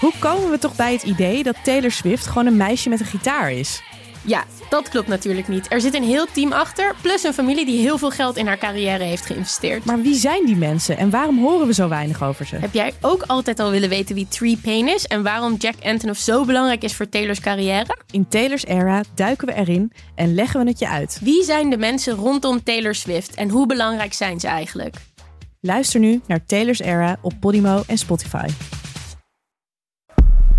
Hoe komen we toch bij het idee dat Taylor Swift gewoon een meisje met een gitaar is? Ja, dat klopt natuurlijk niet. Er zit een heel team achter, plus een familie die heel veel geld in haar carrière heeft geïnvesteerd. Maar wie zijn die mensen en waarom horen we zo weinig over ze? Heb jij ook altijd al willen weten wie Tree Payne is en waarom Jack Antonoff zo belangrijk is voor Taylor's carrière? In Taylor's era duiken we erin en leggen we het je uit. Wie zijn de mensen rondom Taylor Swift en hoe belangrijk zijn ze eigenlijk? Luister nu naar Taylor's era op Podimo en Spotify.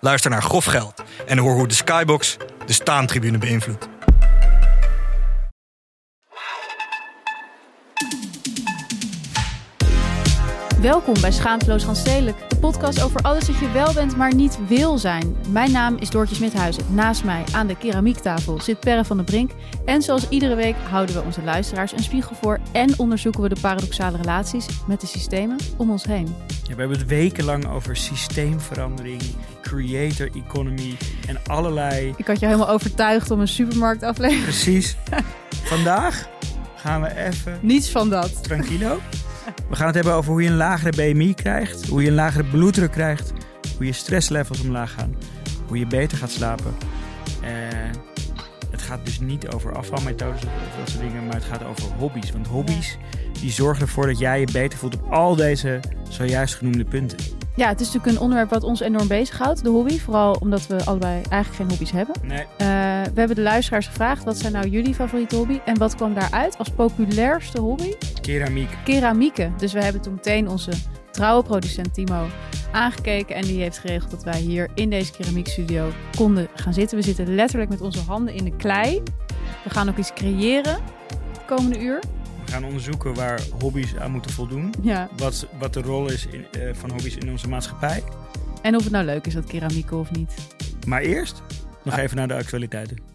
Luister naar Grof Geld en hoor hoe de Skybox de staantribune beïnvloedt. Welkom bij Schaamteloos Stedelijk, de podcast over alles dat je wel bent, maar niet wil zijn. Mijn naam is Doortje Smithuizen. Naast mij aan de keramiektafel zit Perre van der Brink. En zoals iedere week houden we onze luisteraars een spiegel voor en onderzoeken we de paradoxale relaties met de systemen om ons heen. Ja, we hebben het wekenlang over systeemverandering, creator economy en allerlei... Ik had je helemaal overtuigd om een supermarktaflevering. Precies. Vandaag gaan we even... Niets van dat. Tranquilo. We gaan het hebben over hoe je een lagere BMI krijgt, hoe je een lagere bloeddruk krijgt, hoe je stresslevels omlaag gaan, hoe je beter gaat slapen. Uh, het gaat dus niet over afvalmethodes of dat soort dingen, maar het gaat over hobby's. Want hobby's die zorgen ervoor dat jij je beter voelt op al deze zojuist genoemde punten. Ja, het is natuurlijk een onderwerp wat ons enorm bezighoudt, de hobby. Vooral omdat we allebei eigenlijk geen hobby's hebben. Nee. Uh, we hebben de luisteraars gevraagd, wat zijn nou jullie favoriete hobby? En wat kwam daaruit als populairste hobby? Keramiek. Keramieken. Dus we hebben toen meteen onze trouwe producent Timo aangekeken. En die heeft geregeld dat wij hier in deze keramiekstudio konden gaan zitten. We zitten letterlijk met onze handen in de klei. We gaan ook iets creëren het komende uur. We gaan onderzoeken waar hobby's aan moeten voldoen. Ja. Wat, wat de rol is in, uh, van hobby's in onze maatschappij. En of het nou leuk is, dat keramieken of niet. Maar eerst nog even naar de actualiteiten.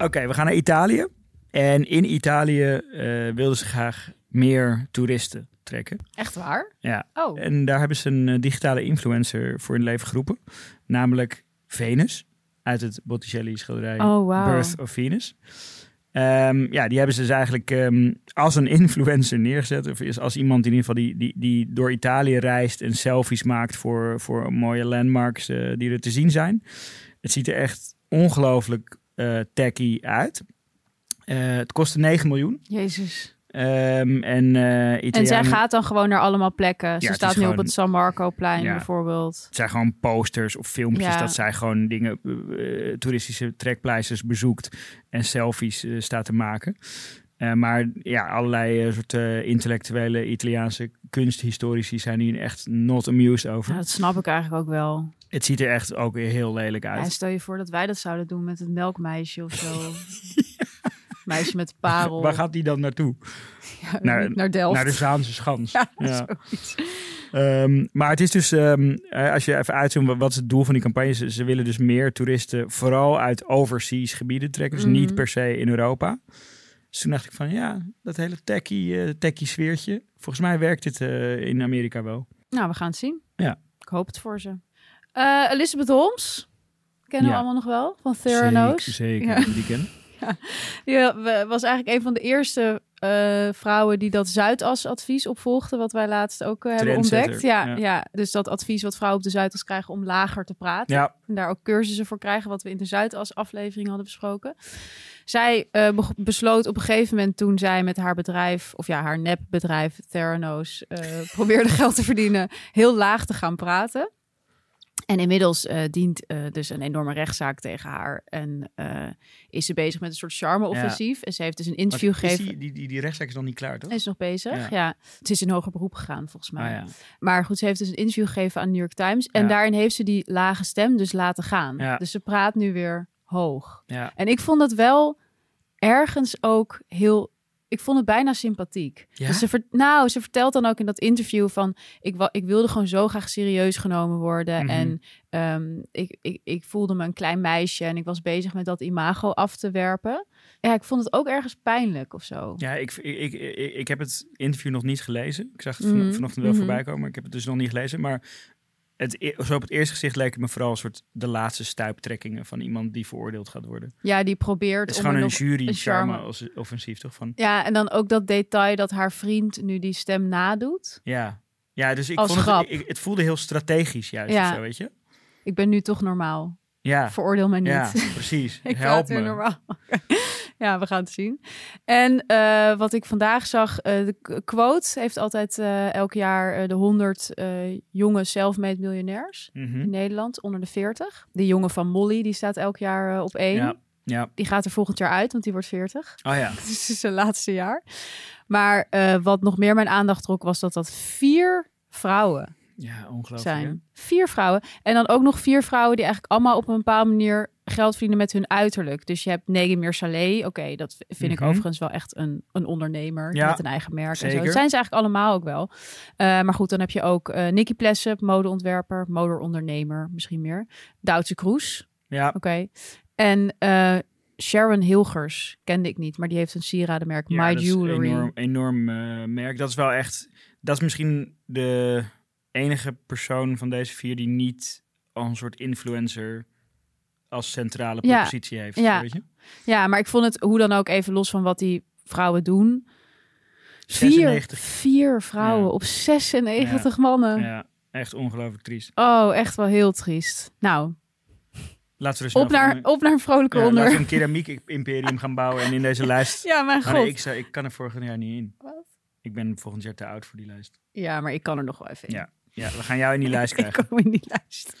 Oké, okay, we gaan naar Italië. En in Italië uh, wilden ze graag meer toeristen trekken. Echt waar? Ja. Oh. En daar hebben ze een uh, digitale influencer voor in leven geroepen. Namelijk Venus. Uit het Botticelli schilderij oh, wow. Birth of Venus. Um, ja, die hebben ze dus eigenlijk um, als een influencer neergezet. Of is als iemand in ieder geval die, die, die door Italië reist en selfies maakt voor, voor mooie landmarks uh, die er te zien zijn. Het ziet er echt ongelooflijk uh, tacky uit. Uh, het kostte 9 miljoen. Jezus. Um, en, uh, Italianen... en zij gaat dan gewoon naar allemaal plekken. Ze Ja, het staat nu gewoon- op het San Marco-plein Ja. bijvoorbeeld. Het zijn gewoon posters of filmpjes Ja. dat zij gewoon dingen, eh, toeristische trekpleisters bezoekt en selfies eh, staat te maken. Eh, maar ja, allerlei eh, soort eh, intellectuele Italiaanse kunsthistorici zijn hier echt not amused over. Dat snap ik eigenlijk ook wel. Het ziet er echt ook weer heel lelijk uit. Ja, stel je voor dat wij dat zouden doen met het melkmeisje of zo. Meisje met parel. Waar gaat die dan naartoe? Ja, naar- naar Delft. Naar de Zaanse Schans. Ja. Ehm, maar het is dus, ehm, eh, als je even uitzoomt, wat- is het doel van die campagne? Ze, ze willen dus meer toeristen, vooral uit overseas gebieden trekken. Dus Mhm. niet per se in Europa. Dus toen dacht ik van, ja, dat hele techie, eh techie sfeertje. Volgens mij werkt dit eh, in Amerika wel. Nou, we gaan het zien. Ja. Ik hoop het voor ze. Eh, Elizabeth Holmes. Kennen we allemaal nog wel? Van Theranos. Zeker, zeker. Ja. Die ken. Ja, was eigenlijk een van de eerste eh, vrouwen die dat Zuidas-advies opvolgde, wat wij laatst ook eh, hebben ontdekt. Ja, ja. ja. dus dat advies wat vrouwen op de Zuidas krijgen om lager te praten. Ja, En daar ook cursussen voor krijgen, wat we in de Zuidas-aflevering hadden besproken. Zij be- besloot op een gegeven moment toen zij met haar bedrijf, of ja, haar nepbedrijf Theranos, probeerde geld te verdienen, heel laag te gaan praten. En inmiddels eh, dient eh, dus een enorme rechtszaak tegen haar. En eh, is ze bezig met een soort charme-offensief. En ze heeft dus een interview gegeven. die, die, die, die rechtszaak is nog niet klaar, toch? Is nog bezig, Ja. ja. Het is in hoger beroep gegaan, volgens mij. Ah, ja. Maar goed, ze heeft dus een interview gegeven aan New York Times. En daarin heeft ze die lage stem dus laten gaan. Dus ze praat nu weer hoog. Ja. En ik vond dat wel ergens ook heel ik vond het bijna sympathiek. Ja? Dus ze ver- nou, ze vertelt dan ook in dat interview van... Ik, ik wilde gewoon zo graag serieus genomen worden. Mhm. En ehm, ik, ik, ik voelde me een klein meisje en ik was bezig met dat imago af te werpen. Ja, ik vond het ook ergens pijnlijk of zo. Ja, ik, ik, ik, ik, heb het interview nog niet gelezen. Ik zag het van- Mhm, vanochtend wel mhm. voorbij komen, maar ik heb het dus nog niet gelezen. Maar het, e- zo op het eerste gezicht leek het me vooral een soort de laatste stuiptrekkingen van iemand die veroordeeld gaat worden. Ja, die probeert Het is om gewoon een jury een charme. offensief, toch? Van, Ja, en dan ook dat detail dat haar vriend nu die stem nadoet. ja. ja, dus ik Als vond het, ik, het voelde heel strategisch juist Ja. of zo, weet je? Ik ben nu toch normaal. Ja, Veroordeel mij niet. ja precies. Ik Help me. normaal. ja, we gaan het zien. En eh, wat ik vandaag zag, eh, de quote heeft altijd eh, elk jaar de 100 eh, jonge self-made miljonairs Mhm. in Nederland onder de 40. Die jongen van Molly, die staat elk jaar op één. Ja, ja. Die gaat er volgend jaar uit, want die wordt 40. Oh ja. Het is zijn laatste jaar. Maar wat nog meer mijn aandacht trok, was dat dat vier vrouwen Ja, ongelooflijk. zijn. hè? Vier vrouwen. En dan ook nog vier vrouwen die eigenlijk allemaal op een bepaalde manier geld verdienen met hun uiterlijk. Dus je hebt Negi Mirsaleh. Oké, dat vind ik Mhm. overigens wel echt een, een ondernemer Ja, met een eigen merk. En zo. zeker. Dat zijn ze eigenlijk allemaal ook wel. Eh, maar goed, dan heb je ook eh Nicky Plessep, modeontwerper, modeondernemer, misschien meer. Duitse Kroes. Ja, Oké. En eh, Sharon Hilgers kende ik niet, maar die heeft een sieradenmerk ja My Jewelry. een enorm, enorm merk. Dat is wel echt... Dat is misschien de enige persoon van deze vier die niet al een soort influencer als centrale Ja, propositie heeft. ja. Weet je? Ja, maar ik vond het hoe dan ook even los van wat die vrouwen doen. Vier, 96. vier vrouwen Ja. op 96 mannen. Ja, echt ongelooflijk triest. Oh, echt wel heel triest. Nou, Laten we snel op naar, van- op naar een vrolijke ja, onder. laten we een keramiek-imperium gaan bouwen en in deze lijst... Ja, mijn nee, god. ik, zou, ik kan er vorig jaar niet in. Wat? Ik ben volgend jaar te oud voor die lijst. Ja, maar ik kan er nog wel even in. Ja, ja we gaan jou in die lijst Ik krijgen. kom in die lijst.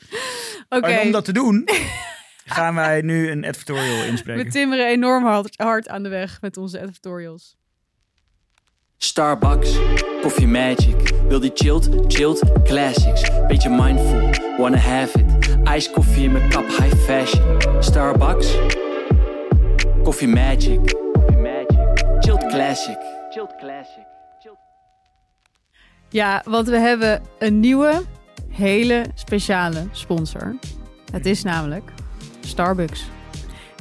Oké, En om dat te doen, gaan wij nu een editorial we inspreken. timmeren enorm hard, hard aan de weg met onze editorials. Starbucks, Coffee Magic. Wil die chilled, chilled classics. Beetje mindful, wanna have it. Ice koffie in mijn kap, high fashion. Starbucks, Coffee Magic. Chilled classic. Ja, want we hebben een nieuwe, hele speciale sponsor. Het is namelijk Starbucks.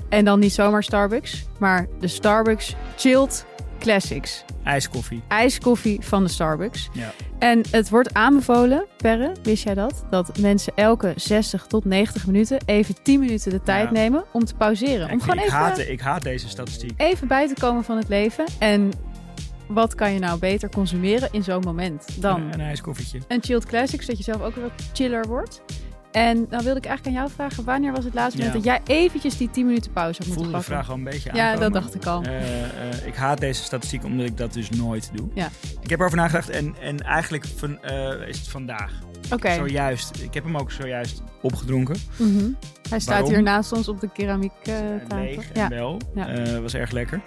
En dan niet zomaar Starbucks, maar de Starbucks Chilled Classics. IJskoffie. Ijskoffie van de Starbucks. Ja. En het wordt aanbevolen, Perre, wist jij dat? Dat mensen elke 60 tot 90 minuten even 10 minuten de tijd Ja. nemen om te pauzeren. Ja, om ik, gewoon ik, even, haat, ik haat deze statistiek. even bij te komen van het leven. En wat kan je nou beter consumeren in zo'n moment dan Een, een ijskoffietje. een chilled classic, zodat je zelf ook weer wat chiller wordt. En dan wilde ik eigenlijk aan jou vragen, wanneer was het laatste moment Ja. dat jij eventjes die 10 minuten pauze had moeten voelde de vraag al een beetje ja, aankomen. dat dacht ik al. Eh, eh, ik haat deze statistiek omdat ik dat dus nooit doe. Ja. Ik heb erover nagedacht en, en eigenlijk van, eh, is het vandaag. Oké, Zojuist. Ik heb hem ook zojuist opgedronken. Mhm. hij staat Waarom? hier naast ons op de keramiek tafel. leeg Ja. en wel. Ja. Was erg lekker.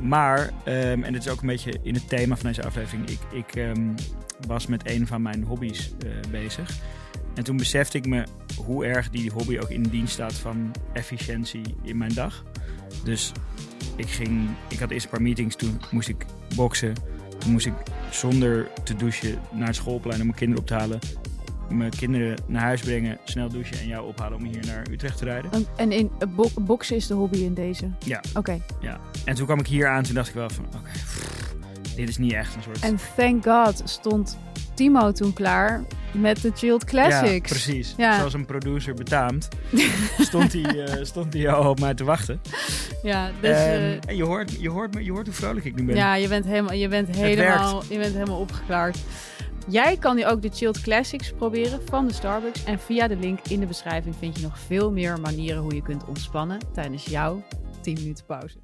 Maar, ehm, en dit is ook een beetje in het thema van deze aflevering. Ik, ik ehm, was met een van mijn hobby's eh, bezig. En toen besefte ik me hoe erg die hobby ook in dienst staat van efficiëntie in mijn dag. Dus ik ging, ik had eerst een paar meetings, toen moest ik boksen. Toen moest ik zonder te douchen naar het schoolplein om mijn kinderen op te halen. Mijn kinderen naar huis brengen, snel douchen en jou ophalen om hier naar Utrecht te rijden. En- En in eh, bo- boksen is de hobby in deze. Ja. Oké. En toen kwam ik hier aan, toen dacht ik wel van, oké, dit is niet echt een soort... En thank God stond Timo toen klaar met de Chilled Classics. Ja, precies. Ja. Zoals een producer betaamt, stond hij eh, stond hij al op mij te wachten. Ja, dus... en, eh, en je, hoort, je, hoort me, je hoort hoe vrolijk ik nu ben. Ja, je bent helemaal, je bent helemaal, je bent helemaal opgeklaard. Jij kan nu ook de Chilled Classics proberen van de Starbucks. En via de link in de beschrijving vind je nog veel meer manieren hoe je kunt ontspannen tijdens jouw 10 minuten pauze.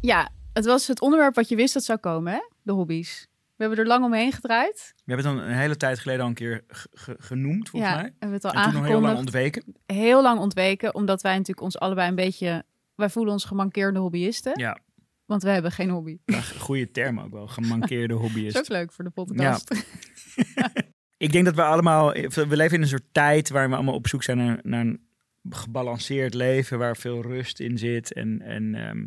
Ja, het was het onderwerp wat je wist dat zou komen, hè? De hobby's. We hebben er lang omheen gedraaid. We hebben het dan een hele tijd geleden al een keer ge- ge- genoemd, volgens ja, mij. hebben we het al En toen heel lang ontweken. heel lang ontweken, omdat wij natuurlijk ons allebei een beetje... Wij voelen ons gemankeerde hobbyisten, Ja, want we hebben geen hobby. goede term ook wel. Gemankeerde Dat hobbyist. is ook leuk voor de podcast. Ik denk dat we allemaal... We leven in een soort tijd waar we allemaal op zoek zijn naar, naar een gebalanceerd leven waar veel rust in zit. En, en ehm,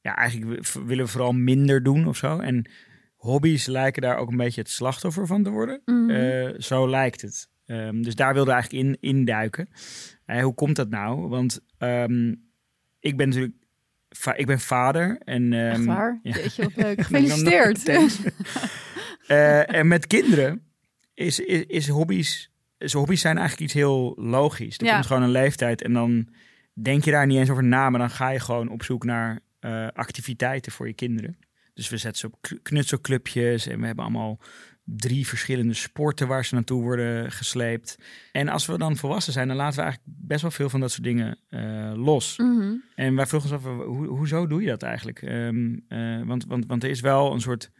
ja, eigenlijk willen we vooral minder doen of zo. En hobby's lijken daar ook een beetje het slachtoffer van te worden. Mhm. Eh, zo lijkt het. Ehm, dus daar wilde we eigenlijk in induiken. Eh, hoe komt dat nou? Want ehm, ik ben natuurlijk va- ik ben vader. En, Echt ehm, waar? ja. Jeetje, wat leuk. Gefeliciteerd. Eh, en met kinderen is, is, is hobby's... Is hobby's zijn eigenlijk iets heel logisch. Er Ja. komt gewoon een leeftijd en dan denk je daar niet eens over na, maar dan ga je gewoon op zoek naar eh, activiteiten voor je kinderen. Dus we zetten ze op kn- knutselclubjes en we hebben allemaal drie verschillende sporten waar ze naartoe worden gesleept. En als we dan volwassen zijn, dan laten we eigenlijk best wel veel van dat soort dingen eh, los. Mhm. En wij vroegen ons af, hoe, hoezo doe je dat eigenlijk? Ehm, eh, want, want, want er is wel een soort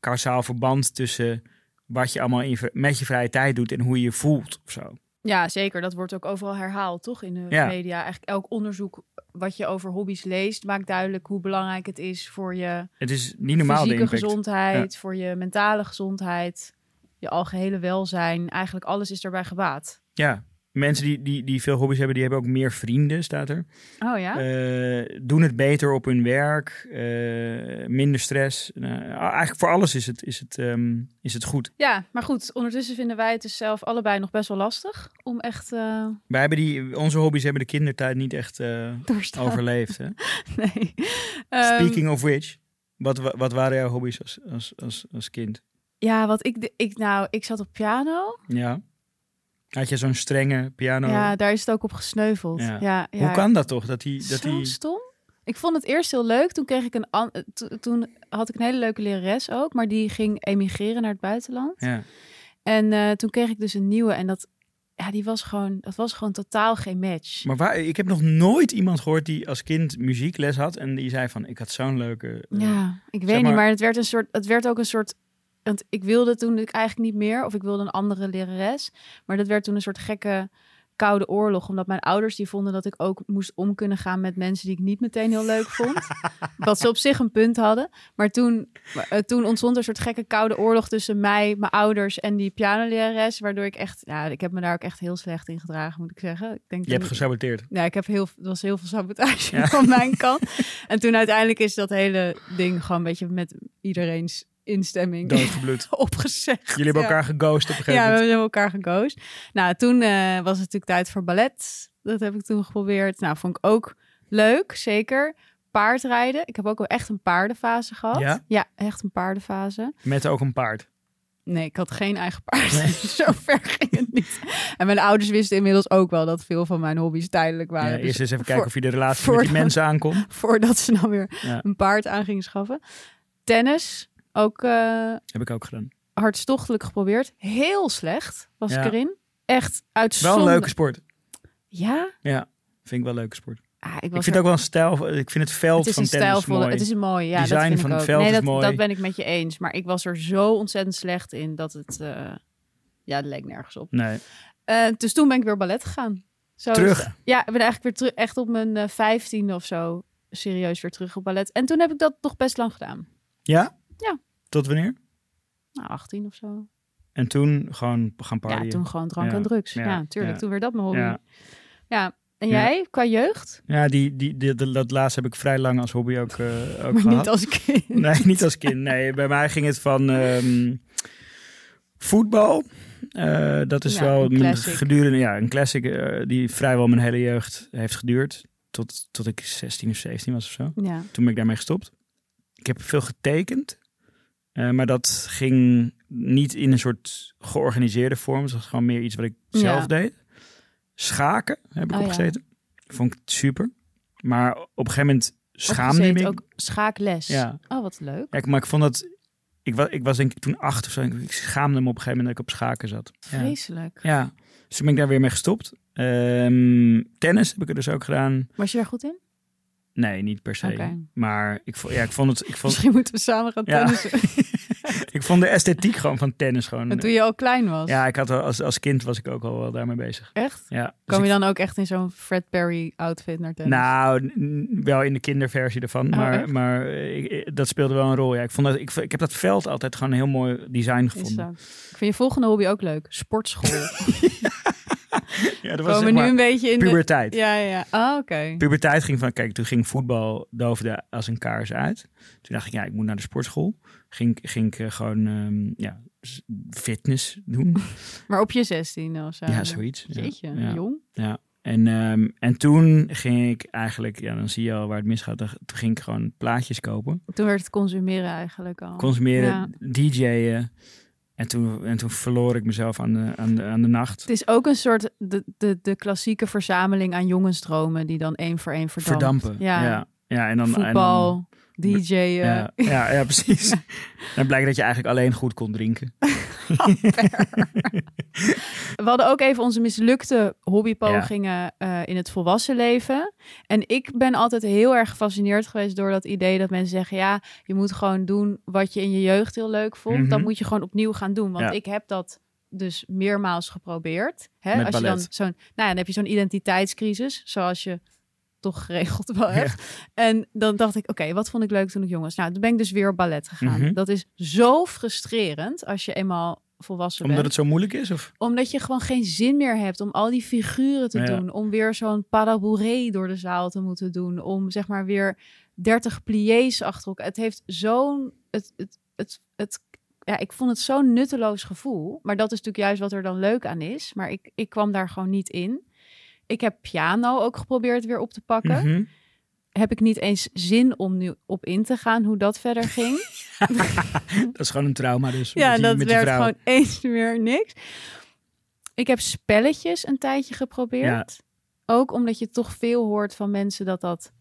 kausaal verband tussen wat je allemaal in met je vrije tijd doet en hoe je je voelt of zo. Ja, zeker. Dat wordt ook overal herhaald, toch? In de Ja. media. Eigenlijk elk onderzoek wat je over hobby's leest, maakt duidelijk hoe belangrijk het is voor je Het is niet normaal fysieke gezondheid, voor je mentale gezondheid, je algehele welzijn. Eigenlijk alles is daarbij gebaat. Ja, mensen die, die, die veel hobby's hebben, die hebben ook meer vrienden, staat er. Oh ja? Eh, doen het beter op hun werk, eh, minder stress. Nou, eigenlijk voor alles is het, is, het, ehm, is het goed. ja, maar goed. Ondertussen vinden wij het dus zelf allebei nog best wel lastig om echt eh Wij hebben die, onze hobby's hebben de kindertijd niet echt overleefd. Hè? Nee. Ehm, Speaking of which, wat, wa- wat waren jouw hobby's als, als, als, als kind? ja, wat ik, de- ik nou, ik zat op piano. Ja. Had je zo'n strenge piano? Ja, daar is het ook op gesneuveld. Ja. Ja, ja, Hoe kan dat toch? Dat die, dat die... stom. Ik vond het eerst heel leuk. Toen kreeg ik een an- eh, to- toen had ik een hele leuke lerares ook, maar die ging emigreren naar het buitenland. Ja. En eh, toen kreeg ik dus een nieuwe en dat ja, die was gewoon dat was gewoon totaal geen match. Maar waar, ik heb nog nooit iemand gehoord die als kind muziekles had en die zei van, ik had zo'n leuke... eh, ja, ik weet niet, maar het werd een soort het werd ook een soort want ik wilde toen ik eigenlijk niet meer of ik wilde een andere lerares, maar dat werd toen een soort gekke koude oorlog omdat mijn ouders die vonden dat ik ook moest om kunnen gaan met mensen die ik niet meteen heel leuk vond. Wat ze op zich een punt hadden. Maar toen, eh, toen ontstond er een soort gekke koude oorlog tussen mij, mijn ouders en die pianolerares. Waardoor ik echt, ja, ik heb me daar ook echt heel slecht in gedragen, moet ik zeggen. Ik denk Je hebt gesaboteerd. ja, ik heb heel, er was heel veel sabotage Ja. van mijn kant. En toen uiteindelijk is dat hele ding gewoon een beetje met iedereen's instemming opgezegd. Jullie hebben Ja. elkaar geghost op een gegeven Ja, we moment. hebben elkaar geghost. Nou, toen eh, was het natuurlijk tijd voor ballet. Dat heb ik toen geprobeerd. Nou, vond ik ook leuk, zeker. Paardrijden. Ik heb ook wel echt een paardenfase gehad. Ja? echt een paardenfase. Met ook een paard. Nee, ik had geen eigen paard. Zo ver ging het niet. En mijn ouders wisten inmiddels ook wel dat veel van mijn hobby's tijdelijk Ja, waren. Dus eerst eens even voor- kijken of je de relatie met die mensen aankomt. voordat ze dan weer Ja. een paard aan gingen schaffen. Tennis, ook eh, Heb ik ook gedaan. hartstochtelijk geprobeerd. Heel slecht was Ja. ik erin. Echt Wel uitzonderlijk. een leuke sport. Ja? Ja, vind ik wel een leuke sport. Ah, ik, vind er- ook wel een stijl. Ik vind het veld het is van een tennis stijlvolle, mooi. het is een mooi, ja, Design dat vind van ik het ook. veld nee, is dat, mooi. dat ben ik met je eens. Maar ik was er zo ontzettend slecht in dat het, eh, ja, het leek nergens op. Nee. Eh, dus toen ben ik weer ballet gegaan. Zo is- Terug? ja, ik ben eigenlijk weer terug, echt op mijn vijftiende of zo, serieus weer terug op ballet. En toen heb ik dat nog best lang gedaan. Ja? Ja. Tot wanneer? Nou, 18 of zo. En toen gewoon gaan partyen. Ja, toen gewoon drank Ja. en drugs. Ja, Ja, tuurlijk. Toen werd dat mijn hobby. Ja. En Ja. jij, qua jeugd? Ja, die, die, die, dat- dat laatste heb ik vrij lang als hobby ook, eh, ook maar gehad. niet als kind. Nee, niet als kind. Nee, bij mij ging het van ehm, voetbal. Eh, dat is Ja, wel mijn gedurende, ja, een classic eh, die vrijwel mijn hele jeugd heeft geduurd. Tot, tot ik 16 of 17 was of zo. Ja. Toen ben ik daarmee gestopt. Ik heb veel getekend. Eh, maar dat ging niet in een soort georganiseerde vorm. Het was gewoon meer iets wat ik zelf Ja. deed. Schaken heb ik Oh, ja. opgezeten. Vond ik super. Maar op een gegeven moment schaamde ik ook schaakles. Ja. Oh, wat leuk. Ja, maar ik vond dat... Ik was, ik was denk ik toen acht of zo. Ik schaamde me op een gegeven moment dat ik op schaken zat. Vreselijk. ja. dus toen ben ik daar weer mee gestopt. Ehm, tennis heb ik er dus ook gedaan. Was je daar goed in? Nee, niet per se. Maar ik vond, ja, ik vond het... Ik vond, Misschien moeten we samen gaan Ja. tennissen. ik vond de esthetiek gewoon van tennis gewoon... En toen je al klein was. Ja, ik had al, als, als kind was ik ook al wel daarmee bezig. Echt? Ja, dus Kom je dan ook echt in zo'n Fred Perry outfit naar tennis? Nou, wel in de kinderversie ervan. Oh, maar echt? maar eh, ik- ik- dat speelde wel een rol. Ja. Ik, vond dat, ik, ik heb dat veld altijd gewoon een heel mooi design gevonden. Ik vind je volgende hobby ook leuk. Sportschool. ja, dat We was zeg komen nu een beetje in de... puberteit. Ja, ja, ja. Ah, oké. Puberteit ging van, kijk, toen ging voetbal doofde als een kaars uit. Toen dacht ik, ja, ik moet naar de sportschool. Ging, ging ik eh, gewoon ehm, ja, fitness doen. Maar op je 16 of zo. ja, zoiets. Ja. Jeetje, Ja. jong. Ja. En, ehm, en toen ging ik eigenlijk, ja, dan zie je al waar het misgaat. Dan- Toen ging ik gewoon plaatjes kopen, Toen werd het consumeren eigenlijk al. consumeren, Ja. DJ'en. En toen, en toen verloor ik mezelf aan de, aan de, aan de nacht. Het is ook een soort de, de, de klassieke verzameling aan jongensdromen die dan één voor één verdampt. Verdampen. Ja. ja. ja. en dan, en dan- Voetbal, DJ'en. ja, ja, ja, precies. en blijkt dat je eigenlijk alleen goed kon drinken. We hadden ook even onze mislukte hobbypogingen eh, in het volwassen leven. En ik ben altijd heel erg gefascineerd geweest door dat idee dat mensen zeggen: ja, je moet gewoon doen wat je in je jeugd heel leuk vond. Mhm. Dat moet je gewoon opnieuw gaan doen. Want Ja. ik heb dat dus meermaals geprobeerd. Hè? Als je dan zo'n, nou ja, dan heb je zo'n identiteitscrisis, zoals je toch geregeld wel hebt. En dan dacht ik, oké, wat vond ik leuk toen ik jong was? Nou, toen ben ik dus weer op ballet gegaan. Mhm. Dat is zo frustrerend als je eenmaal volwassen Omdat bent het zo moeilijk is? Of? omdat je gewoon geen zin meer hebt om al die figuren te Ja. doen. Om weer zo'n parabouré door de zaal te moeten doen. Om zeg maar weer 30 pliés achter elkaar. Het heeft zo'n... Het, het, het, het, ja, ik vond het zo'n nutteloos gevoel. Maar dat is natuurlijk juist wat er dan leuk aan is. Maar ik, ik kwam daar gewoon niet in. Ik heb piano ook geprobeerd weer op te pakken. Mhm. Heb ik niet eens zin om nu op in te gaan hoe dat verder ging. Dat is gewoon een trauma dus. Ja, die- dat werd gewoon eens weer niks. Ik heb spelletjes een tijdje geprobeerd. Ook omdat je toch veel hoort van mensen dat dat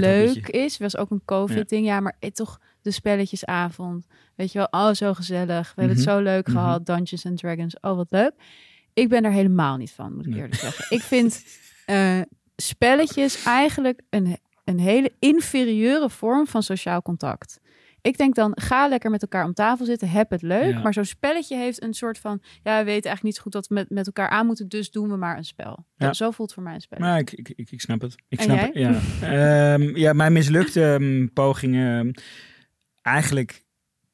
leuk is. Was ook een COVID-ding. Ja. maar eh, toch de spelletjesavond. Weet je wel, oh zo gezellig. We hebben het Mhm. zo leuk Mhm. gehad. Dungeons and Dragons, oh wat leuk. Ik ben er helemaal niet van, moet ik eerlijk zeggen. Ik vind eh, spelletjes eigenlijk een, een hele inferieure vorm van sociaal contact. Ik denk dan, ga lekker met elkaar om tafel zitten, heb het leuk. Ja. Maar zo'n spelletje heeft een soort van, ja, we weten eigenlijk niet zo goed wat we met, met elkaar aan moeten, dus doen we maar een spel. Ja. Zo voelt voor mij een spel. Maar ik, ik, ik, ik snap het. Ik En snap jij? het. Ja. Ehm, ja, mijn mislukte ehm, pogingen. Eigenlijk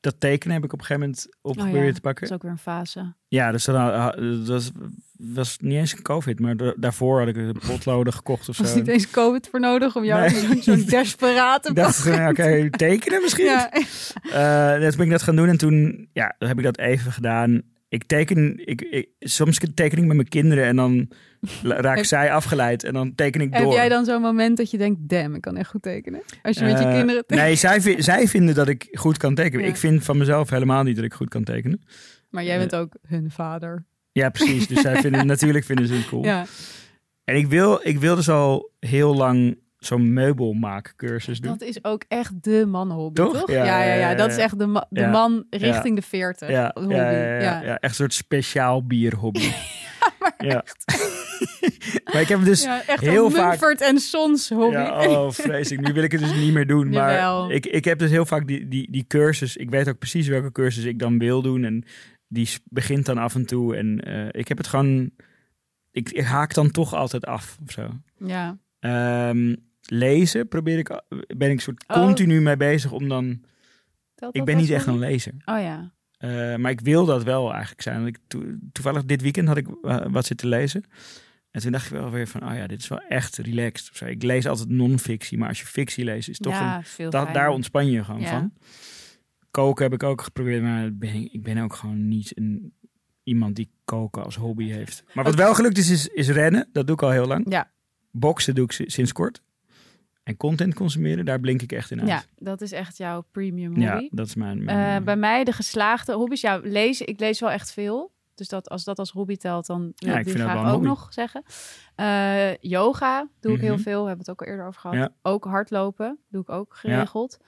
dat tekenen heb ik op een gegeven moment op Oh ja, te Dat pakken. is ook weer een fase. Ja, dus dan, ah, dat was, was niet eens een COVID, maar da- daarvoor had ik een potloden gekocht of Was zo. niet eens COVID voor nodig om jou Nee. zo'n desperate dacht, ja, oké, tekenen misschien? Ja. Eh, dus ben ik dat gaan doen en toen ja, heb ik dat even gedaan. Ik teken, ik, ik, soms teken ik met mijn kinderen en dan raak Heb- zij afgeleid en dan teken ik Heb door. jij dan zo'n moment dat je denkt, damn, ik kan echt goed tekenen? Als je met je Eh, kinderen... Nee, zij, zij vinden dat ik goed kan tekenen. Ja. Ik vind van mezelf helemaal niet dat ik goed kan tekenen. Maar jij bent ook hun vader. Ja, precies. Dus zij vinden, natuurlijk vinden ze het cool. Ja. En ik wil, ik wil dus al heel lang zo'n meubelmaakcursus doen. Dat is ook echt de mannenhobby, Toch? toch? Ja, Ja, ja, Dat is echt de, ma- de man richting de 40 ja, hobby. ja, ja, ja, ja. echt een soort speciaal bierhobby. ja, maar ik heb dus Ja, echt heel een vaak- Mumford en Sons hobby. Ja, oh, vreselijk. Nu wil ik het dus niet meer doen. Maar Jawel. ik, ik heb dus heel vaak die, die, die cursus. Ik weet ook precies welke cursus ik dan wil doen. En die begint dan af en toe. En eh, ik heb het gewoon... Ik, ik haak dan toch altijd af of zo. Ja. Ehm, lezen probeer ik... Ben ik soort Oh. continu mee bezig om dan... Ik ben niet echt een lezer. Oh ja. Eh, maar ik wil dat wel eigenlijk zijn. Ik, to- toevallig dit weekend had ik eh, wat zitten lezen. En toen dacht ik wel weer van, oh ja, dit is wel echt relaxed. Of zo. Ik lees altijd non-fictie, maar als je fictie leest, is toch ja, een, dat, daar ontspan je gewoon Ja. van. Koken heb ik ook geprobeerd, maar ben ik, ben ook gewoon niet een, iemand die koken als hobby heeft. Maar wat wel gelukt is, is, is rennen. Dat doe ik al heel lang. Ja. Boksen doe ik si- sinds kort. En content consumeren, daar blink ik echt in uit. Ja, dat is echt jouw premium hobby. Ja, dat is mijn... mijn Eh, bij mij de geslaagde hobby's. Ja, lezen. Ik lees wel echt veel. Dus dat, als dat als hobby telt, dan wil Ja, ik die graag ook hobby. nog zeggen. Eh, yoga doe ik heel Mhm. veel. We hebben het ook al eerder over gehad. Ja. Ook hardlopen doe ik ook geregeld.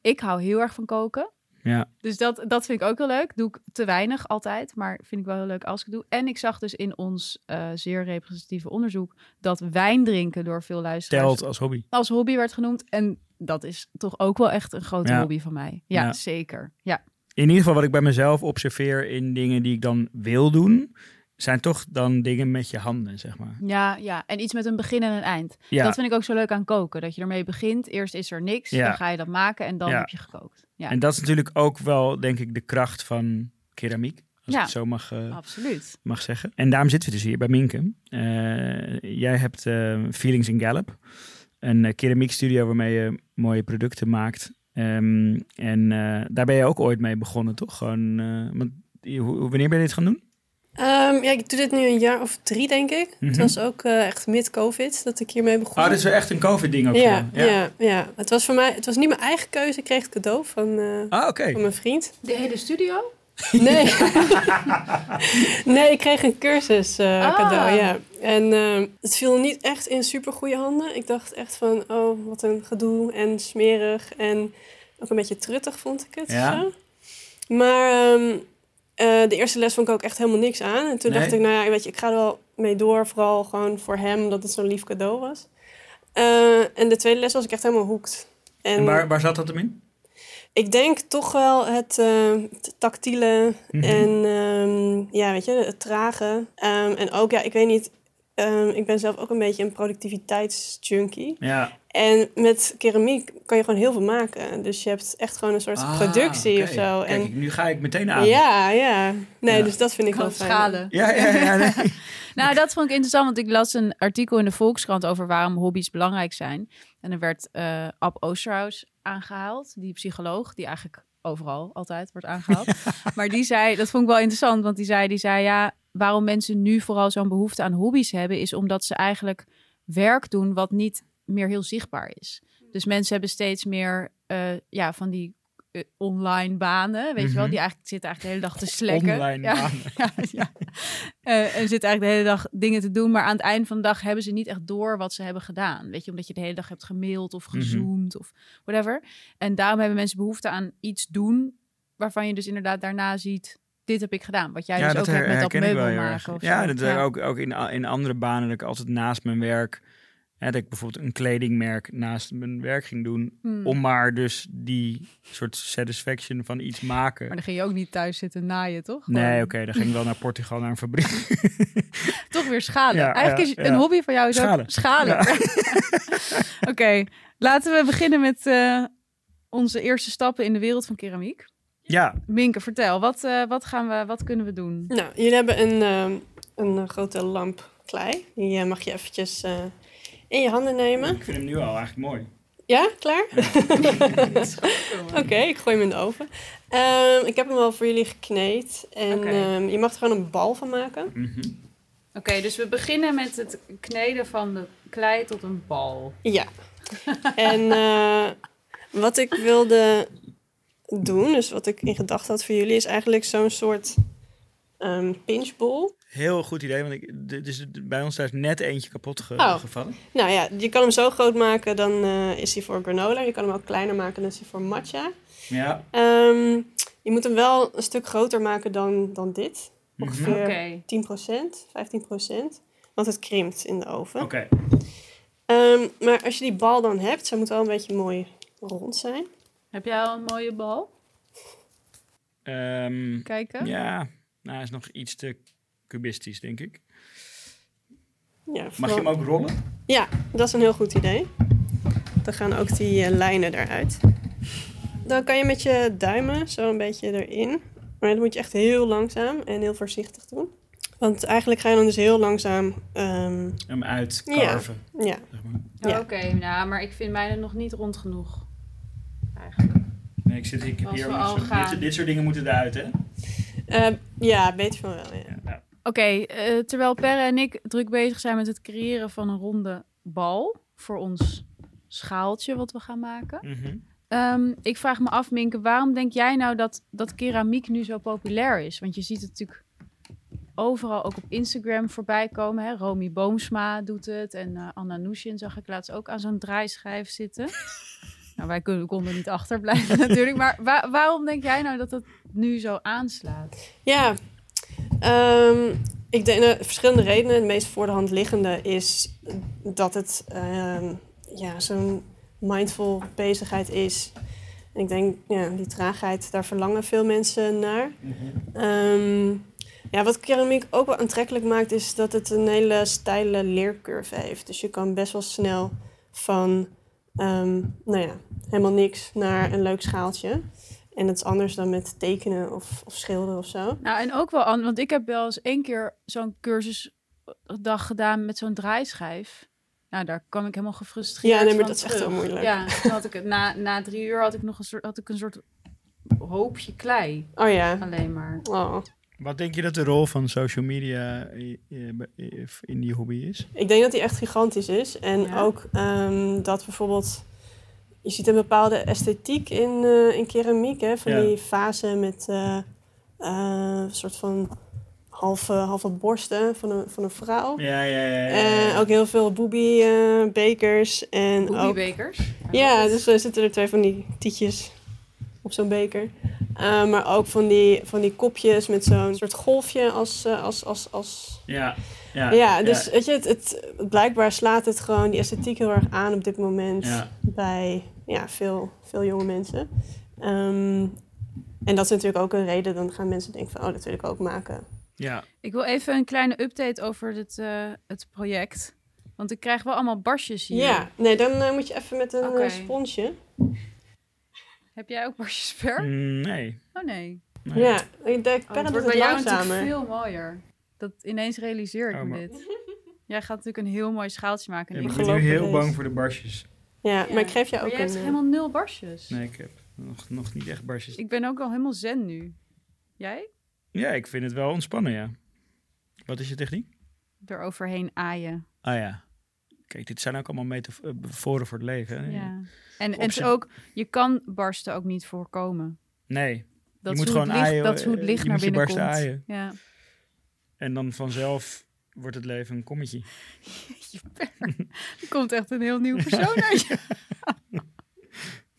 Ik hou heel erg van koken. Ja. Dus dat, dat vind ik ook heel leuk. Doe ik te weinig altijd, maar vind ik wel heel leuk als ik het doe. En ik zag dus in ons eh, zeer representatieve onderzoek dat wijn drinken door veel luisteraars Telt als hobby. als hobby werd genoemd. En dat is toch ook wel echt een grote Ja. hobby van mij. Ja, Ja. zeker. Ja. In ieder geval wat ik bij mezelf observeer in dingen die ik dan wil doen, zijn toch dan dingen met je handen, zeg maar. Ja, ja, en iets met een begin en een eind. Ja, Dat vind ik ook zo leuk aan koken. Dat je ermee begint. Eerst is er niks. Ja. Dan ga je dat maken en dan Ja. heb je gekookt. Ja. en dat is natuurlijk ook wel, denk ik, de kracht van keramiek Als Ja. ik het zo mag, eh, mag zeggen. En daarom zitten we dus hier bij Minke. Eh, jij hebt eh, Feelings in Gallup. Een keramiekstudio waarmee je mooie producten maakt. Ehm, en daar ben je ook ooit mee begonnen, toch? Gewoon, wanneer ben je dit gaan doen? Ehm, ja, ik doe dit nu een jaar of drie, denk ik. Het Mhm. was ook eh, echt mid-covid dat ik hiermee begon. Oh, dit is wel echt een COVID-ding ook. ja, ja. Ja, Het was voor mij, het was niet mijn eigen keuze. Ik kreeg het cadeau van, eh, Ah, oké. van mijn vriend. De hele studio? Nee. nee, ik kreeg een cursus eh, Ah. cadeau, ja. En ehm, het viel niet echt in super goede handen. Ik dacht echt van, oh, wat een gedoe en smerig. En ook een beetje truttig vond ik het. Ja. Zo. Maar ehm, eh, de eerste les vond ik ook echt helemaal niks aan. En toen Nee. dacht ik, nou ja, weet je, ik ga er wel mee door. Vooral gewoon voor hem, omdat het zo'n lief cadeau was. Eh, en de tweede les was ik echt helemaal hoekt. En waar, waar zat dat hem in? Ik denk toch wel het, eh, het tactiele Mhm. en ehm, ja, weet je, het trage. Ehm, en ook, ja, ik weet niet, ehm, ik ben zelf ook een beetje een productiviteitsjunkie. Ja. En met keramiek kan je gewoon heel veel maken. Dus je hebt echt gewoon een soort Ah, productie of zo. Kijk, En nu ga ik meteen aan. ja, ja. Nee, Ja. dus dat vind ik wel fijn. schalen. Ja, ja, ja. nee. Nou, dat vond ik interessant, want ik las een artikel in de Volkskrant over waarom hobby's belangrijk zijn. En er werd eh Ab Oosterhuis aangehaald, die psycholoog, die eigenlijk overal altijd wordt aangehaald. Maar die zei, dat vond ik wel interessant, want die zei, die zei ja, waarom mensen nu vooral zo'n behoefte aan hobby's hebben, is omdat ze eigenlijk werk doen wat niet meer heel zichtbaar is. Dus mensen hebben steeds meer eh, ja, van die online banen, weet je wel, Mhm. die eigenlijk zitten eigenlijk de hele dag te slekken. Online ja, banen. ja, ja. Eh, en zitten eigenlijk de hele dag dingen te doen, maar aan het eind van de dag hebben ze niet echt door wat ze hebben gedaan. Weet je, omdat je de hele dag hebt gemaild of Mhm. gezoomd of whatever. En daarom hebben mensen behoefte aan iets doen waarvan je dus inderdaad daarna ziet, dit heb ik gedaan. Wat jij ja, dus ook hebt met dat meubel maken. Ja, dat ja. ook, ook in, in andere banen dat ik altijd naast mijn werk... Hè, dat ik bijvoorbeeld een kledingmerk naast mijn werk ging doen... Hmm. om maar dus die soort satisfaction van iets maken. Maar dan ging je ook niet thuis zitten naaien, toch? Nee, oké, dan ging ik wel naar Portugal, naar een fabriek. Toch weer schalen. Ja, Eigenlijk ja, is een ja. hobby van jou is ook Schalen. schalen. Oké, laten we beginnen met eh, onze eerste stappen in de wereld van keramiek. ja, Minke, vertel, wat, eh, wat, gaan we, wat kunnen we doen? Nou, jullie hebben een, ehm, een eh, grote lamp klei. Die eh, mag je eventjes eh, in je handen nemen. ik vind hem nu al eigenlijk mooi. Ja, klaar? Oké, ik gooi hem in de oven. Ehm, ik heb hem al voor jullie gekneed. En ehm, je mag er gewoon een bal van maken. Mhm. Oké, dus we beginnen met het kneden van de klei tot een bal. Ja. en eh, wat ik wilde doen, dus wat ik in gedachten had voor jullie, is eigenlijk zo'n soort ehm pinchbol. Heel goed idee, want ik, dit is bij ons thuis net eentje kapot ge- Oh. gevallen. Nou ja, je kan hem zo groot maken, dan eh, is hij voor granola. Je kan hem ook kleiner maken, dan is hij voor matcha. Ja, Ehm, je moet hem wel een stuk groter maken dan, dan dit. Ongeveer Oké. 10%, 15%. Want het krimpt in de oven. oké. Ehm, maar als je die bal dan hebt, zij moet wel een beetje mooi rond zijn. Heb jij al een mooie bal? Ehm, Kijken. ja, nou, hij is nog iets te cubistisch, denk ik. Ja, Mag je hem ook rollen? Ja, dat is een heel goed idee. Dan gaan ook die eh, lijnen eruit. Dan kan je met je duimen zo een beetje erin. Maar dat moet je echt heel langzaam en heel voorzichtig doen. Want eigenlijk ga je dan dus heel langzaam... ehm, Hem uitkarven. ja, Zeg maar. Ja. Oké, nou, maar ik vind mijne nog niet rond genoeg. Eigenlijk. Nee, ik zit hier, ik heb hier zo- dit, dit soort dingen moeten eruit, hè? Eh, ja beter van wel, ja. Ja, ja. Oké, eh, terwijl Perre en ik druk bezig zijn met het creëren van een ronde bal voor ons schaaltje wat we gaan maken. Mhm. Ehm, ik vraag me af, Minke, waarom denk jij nou dat, dat keramiek nu zo populair is? Want je ziet het natuurlijk overal ook op Instagram voorbij komen. Hè? Romy Boomsma doet het en eh, Anna Nushin zag ik laatst ook aan zo'n draaischijf zitten. nou, wij konden, konden niet achterblijven natuurlijk. Maar wa- waarom denk jij nou dat het nu zo aanslaat? Ja, ehm, ik denk er verschillende redenen. Het meest voor de hand liggende is dat het ehm, ja, zo'n mindful bezigheid is. En ik denk, ja, die traagheid, daar verlangen veel mensen naar. Ehm, ja, wat keramiek ook wel aantrekkelijk maakt, is dat het een hele steile leercurve heeft. Dus je kan best wel snel van, nou ja, helemaal niks naar een leuk schaaltje. En dat is anders dan met tekenen of, of schilderen of zo. Nou, en ook wel, an- want ik heb wel eens één keer zo'n cursusdag gedaan met zo'n draaischijf. Nou, daar kwam ik helemaal gefrustreerd Ja, nee, maar dat is echt heel moeilijk. Ja, toen had ik het, na, na drie uur had ik nog een soort, had ik een soort hoopje klei Oh ja. alleen maar. Oh. Wat denk je dat de rol van social media i- i- in die hobby is? Ik denk dat die echt gigantisch is. En Ja. ook ehm, dat bijvoorbeeld... Je ziet een bepaalde esthetiek in, eh, in keramiek. Hè? Van Ja. die vazen met eh, eh, een soort van halve, halve borsten van een, van een vrouw. Ja, ja, ja. En ook heel veel boobie eh, bekers. En ook, Boebiebekers. ja, dus er zitten er twee van die tietjes op zo'n beker. Eh, maar ook van die, van die kopjes met zo'n soort golfje als, als, als, als ja, ja, ja, dus weet je, het, het, blijkbaar slaat het gewoon die esthetiek heel erg aan op dit moment Ja. bij ja, veel, veel jonge mensen. Ehm, en dat is natuurlijk ook een reden, dan gaan mensen denken van, oh, dat wil ik ook maken. ja. Ik wil even een kleine update over het, eh, het project. Want ik krijg wel allemaal barsjes hier. Ja, nee, dan eh, moet je even met een eh, sponsje. Heb jij ook barsjes per? Mm, nee. Oh nee. nee. Ja, ik denk, Oh, het wordt bij jou natuurlijk veel mooier. Dat ineens realiseer ik Oh, me dit. Jij gaat natuurlijk een heel mooi schaaltje maken. Ja, ik ben nu heel deze. bang voor de barsjes. Ja, Ja, maar ik geef je Maar ook jij een... hebt eh, helemaal nul barsjes. Nee, ik heb nog, nog niet echt barsjes. Ik ben ook al helemaal zen nu. Jij? Ja, ik vind het wel ontspannen, ja. Wat is je techniek? Eroverheen aaien. Ah ja. Kijk, dit zijn ook allemaal metaforen voor het leven. hè? Ja. En, en het ook, je kan barsten ook niet voorkomen. Nee, Dat je is moet hoe gewoon het licht, aaien. Dat is hoe het eh, licht je naar binnen komt. aaien. Ja. En dan vanzelf wordt het leven een kommetje. Er komt echt een heel nieuw persoon uit je.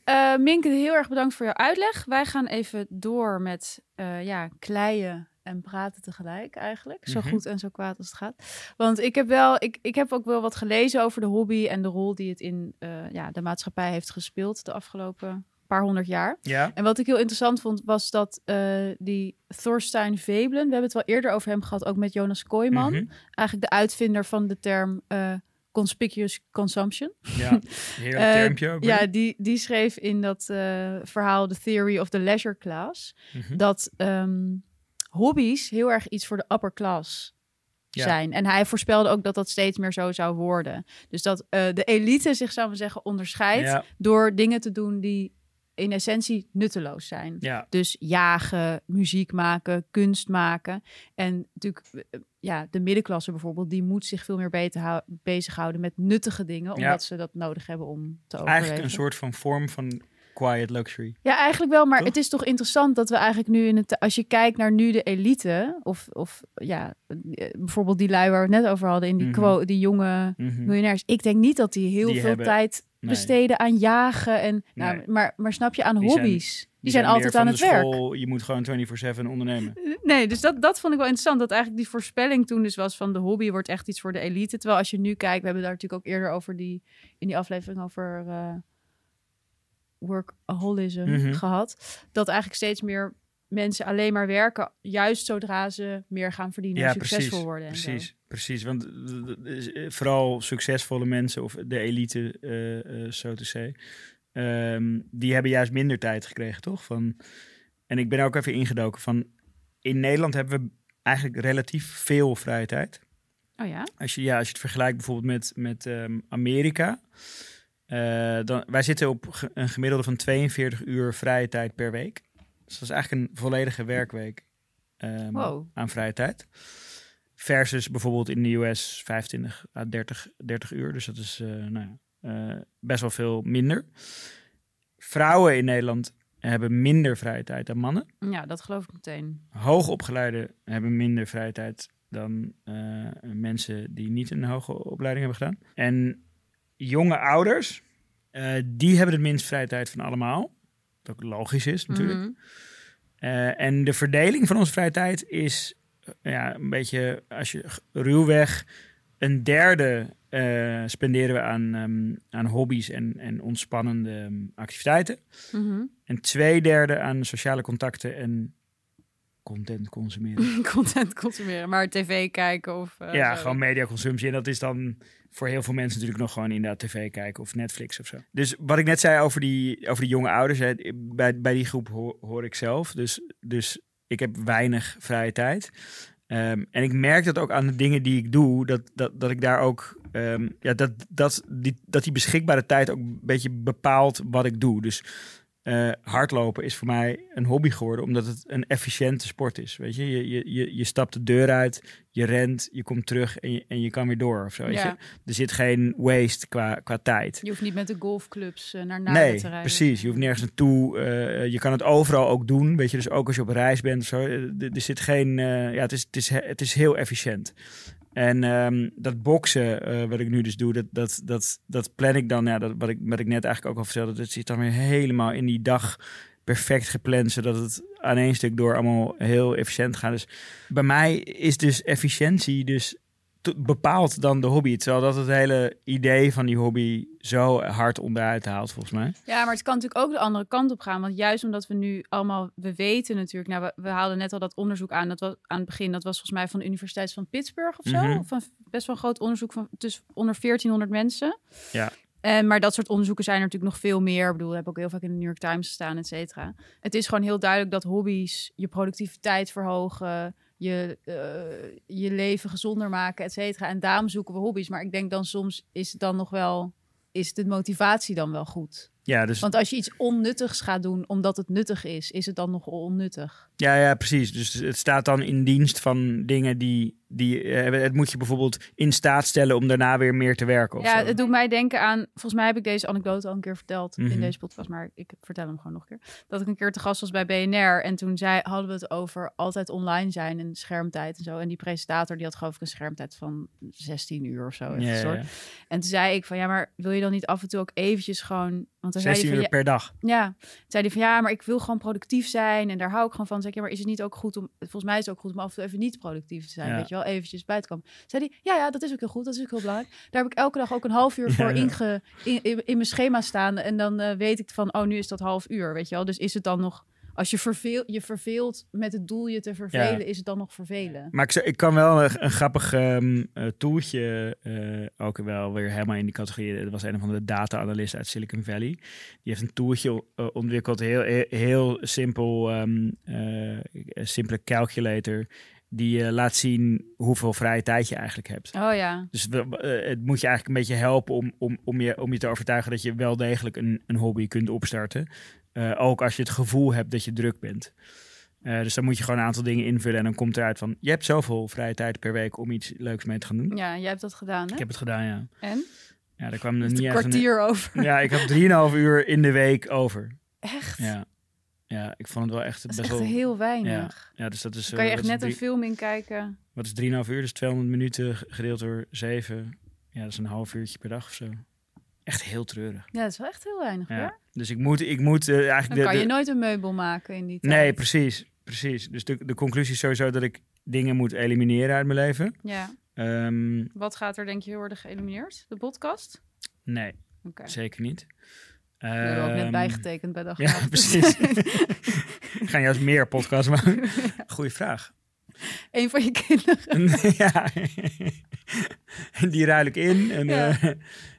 Eh, Minke, heel erg bedankt voor jouw uitleg. Wij gaan even door met eh, ja, kleien en praten tegelijk eigenlijk. Zo Mhm. goed en zo kwaad als het gaat. Want ik heb, wel, ik, ik heb ook wel wat gelezen over de hobby en de rol die het in eh, ja, de maatschappij heeft gespeeld de afgelopen paar honderd jaar. Ja? En wat ik heel interessant vond, was dat eh, die Thorstein Veblen, we hebben het wel eerder over hem gehad, ook met Jonas Kooijman, Mhm. eigenlijk de uitvinder van de term eh, conspicuous consumption. Ja, heerlijk Eh, termpje ook. Ja, die, die schreef in dat verhaal The Theory of the Leisure Class Mhm. dat ehm, hobby's heel erg iets voor de upper class Ja. zijn. En hij voorspelde ook dat dat steeds meer zo zou worden. Dus dat de elite zich, zou maar zeggen, onderscheidt Ja, door dingen te doen die in essentie nutteloos zijn. ja, Dus jagen, muziek maken, kunst maken. En natuurlijk, eh, ja, de middenklasse bijvoorbeeld, die moet zich veel meer beter hou- bezighouden met nuttige dingen, omdat ze dat nodig hebben om te overleven. eigenlijk een soort van vorm van quiet luxury. Ja, eigenlijk wel, maar Toch? het is toch interessant dat we eigenlijk nu in het, als je kijkt naar nu de elite, of, of ja, eh, bijvoorbeeld die lui waar we het net over hadden, in die, Mhm. quo- die jonge Mhm. miljonairs. Ik denk niet dat die heel Die veel hebben- tijd Nee. besteden aan jagen en, nou, Nee. maar, maar snap je, aan Die zijn- hobby's. Die, zijn, altijd aan het werk. Je moet gewoon 24-7 ondernemen. Nee, dus dat, dat vond ik wel interessant. Dat eigenlijk die voorspelling toen dus was van de hobby wordt echt iets voor de elite. Terwijl als je nu kijkt, we hebben daar natuurlijk ook eerder over die, in die aflevering over eh, workaholism Mhm. gehad. Dat eigenlijk steeds meer mensen alleen maar werken, juist zodra ze meer gaan verdienen en succesvol precies. worden. En zo. Precies, precies. Want eh, eh, eh, vooral succesvolle mensen, of de elite, so to say, ehm, die hebben juist minder tijd gekregen, toch? Van, en ik ben ook even ingedoken van, in Nederland hebben we eigenlijk relatief veel vrije tijd. Oh ja? Als je, ja, als je het vergelijkt bijvoorbeeld met, met ehm, Amerika, dan, wij zitten op een gemiddelde van 42 uur vrije tijd per week. Dus dat is eigenlijk een volledige werkweek ehm, Wow. aan vrije tijd. Versus bijvoorbeeld in de US 25 à 30, 30 uur. Dus dat is eh, nou ja, eh, best wel veel minder. Vrouwen in Nederland hebben minder vrije tijd dan mannen. Ja, dat geloof ik meteen. Hoogopgeleiden hebben minder vrije tijd dan eh, mensen die niet een hoge opleiding hebben gedaan. En jonge ouders, die hebben het minst vrije tijd van allemaal. Wat ook logisch is natuurlijk. Mhm. Eh, en de verdeling van onze vrije tijd is eh, ja, een beetje, als je ruwweg, een derde eh, spenderen we aan, ehm, aan hobby's en, en ontspannende ehm, activiteiten. Mhm. En twee derde aan sociale contacten en content consumeren. Content consumeren, maar tv kijken of... ja, zo. gewoon mediaconsumptie. En dat is dan voor heel veel mensen natuurlijk nog gewoon inderdaad tv kijken of Netflix of zo. Dus wat ik net zei over die, over die jonge ouders, hè, bij, bij die groep hoor, ik zelf. Dus, dus ik heb weinig vrije tijd. Ehm, en ik merk dat ook aan de dingen die ik doe, dat, dat, dat ik daar ook, ehm, ja, dat, dat, die, dat die beschikbare tijd ook een beetje bepaalt wat ik doe. Dus eh, hardlopen is voor mij een hobby geworden, omdat het een efficiënte sport is. Weet je, je, je, je, je stapt de deur uit, je rent, je komt terug en je, en je kan weer door of zo. Weet Ja. je? Er zit geen waste qua, qua tijd. Je hoeft niet met de golfclubs eh, naar Nee, te rijden. precies. Je hoeft nergens naartoe. eh, je kan het overal ook doen. Weet je, dus ook als je op reis bent of zo. Er, er zit geen. ja, het is, het, is, he- het is heel efficiënt. En ehm, dat boksen, eh, wat ik nu dus doe, dat, dat, dat, dat plan ik dan. Ja, dat, wat, ik, wat ik net eigenlijk ook al vertelde, dat zit dan weer helemaal in die dag perfect gepland, zodat het aan één stuk door allemaal heel efficiënt gaat. Dus bij mij is dus efficiëntie dus bepaalt dan de hobby. Terwijl dat het hele idee van die hobby zo hard onderuit haalt, volgens mij. Ja, maar het kan natuurlijk ook de andere kant op gaan. Want juist omdat we nu allemaal, we weten natuurlijk, nou, we, we haalden net al dat onderzoek aan, dat was aan het begin, dat was volgens mij van de Universiteit van Pittsburgh of zo. Mhm. Van best wel een groot onderzoek van dus onder 1400 mensen. Ja. En, maar dat soort onderzoeken zijn er natuurlijk nog veel meer. Ik bedoel, we hebben ook heel vaak in de New York Times gestaan, et cetera. Het is gewoon heel duidelijk dat hobby's je productiviteit verhogen, je, eh, je leven gezonder maken, et cetera. En daarom zoeken we hobby's. Maar ik denk dan soms is het dan nog wel, is de motivatie dan wel goed? Ja, dus, Want als je iets onnuttigs gaat doen omdat het nuttig is, is het dan nog onnuttig. ja, ja, precies. Dus het staat dan in dienst van dingen die... die eh, het moet je bijvoorbeeld in staat stellen om daarna weer meer te werken. Of Ja, zo. het doet mij denken aan. Volgens mij heb ik deze anekdote al een keer verteld Mhm. in deze podcast, maar ik vertel hem gewoon nog een keer. Dat ik een keer te gast was bij BNR en toen zei, hadden we het over altijd online zijn en schermtijd en zo. En die presentator die had geloof ik een schermtijd van 16 uur of zo. Ja. En toen zei ik van ja, maar wil je dan niet af en toe ook eventjes gewoon. Want dan zei 16 hij uur van, per dag. Ja, toen zei hij van ja, maar ik wil gewoon productief zijn en daar hou ik gewoon van. Ik, ja, maar is het niet ook goed om, volgens mij is het ook goed om af en toe even niet productief te zijn, Ja. weet je wel, eventjes bij te komen. Zei hij, ja, ja, dat is ook heel goed, dat is ook heel belangrijk. Daar heb ik elke dag ook een half uur voor Ja, ja. Inge, in, in, in mijn schema staan en dan eh, weet ik van, oh, nu is dat half uur, weet je wel. Dus is het dan nog, als je, verveel, je verveelt met het doel je te vervelen, Ja. is het dan nog vervelen? Maar ik, ik kan wel een, een grappig ehm eh, toeltje eh, ook wel weer helemaal in die categorie. Er was een van de data-analyst uit Silicon Valley. Die heeft een toeltje eh, ontwikkeld, heel, heel, heel simpel, ehm, eh, simpele calculator. Die eh, laat zien hoeveel vrije tijd je eigenlijk hebt. Oh ja, Dus we- eh, het moet je eigenlijk een beetje helpen om, om, om, je, om je te overtuigen dat je wel degelijk een, een hobby kunt opstarten. Eh, ook als je het gevoel hebt dat je druk bent. Dus dan moet je gewoon een aantal dingen invullen en dan komt eruit van... je hebt zoveel vrije tijd per week om iets leuks mee te gaan doen. ja, jij hebt dat gedaan, hè? Ik heb het gedaan, ja. En? Ja, daar kwam er niet een kwartier over. Ja, ik had 3,5 uur in de week over. Echt? Ja, ja ik vond het wel echt Dat is best echt wel... heel weinig. Ja, ja, dus dat is... Dan kan je eh, echt net een film in kijken. Wat is 3,5 uur? Dus 200 minuten gedeeld door 7. Ja, dat is een half uurtje per dag of zo. Echt heel treurig. Ja, dat is wel echt heel weinig, Ja. hoor. Dus ik moet, ik moet eh, eigenlijk... Dan de- kan de- je nooit een meubel maken in die tijd. Nee, precies. precies. Dus de, de conclusie is sowieso dat ik dingen moet elimineren uit mijn leven. Ja. Ehm, Wat gaat er denk je worden geëlimineerd? De podcast? nee, zeker niet. We hebben ook net Ehm, bijgetekend bij dag. Ja, precies. Gaan juist meer podcasts maken? Goeie vraag. Een van je kinderen. ja, die ruil ik in. En, Ja. eh,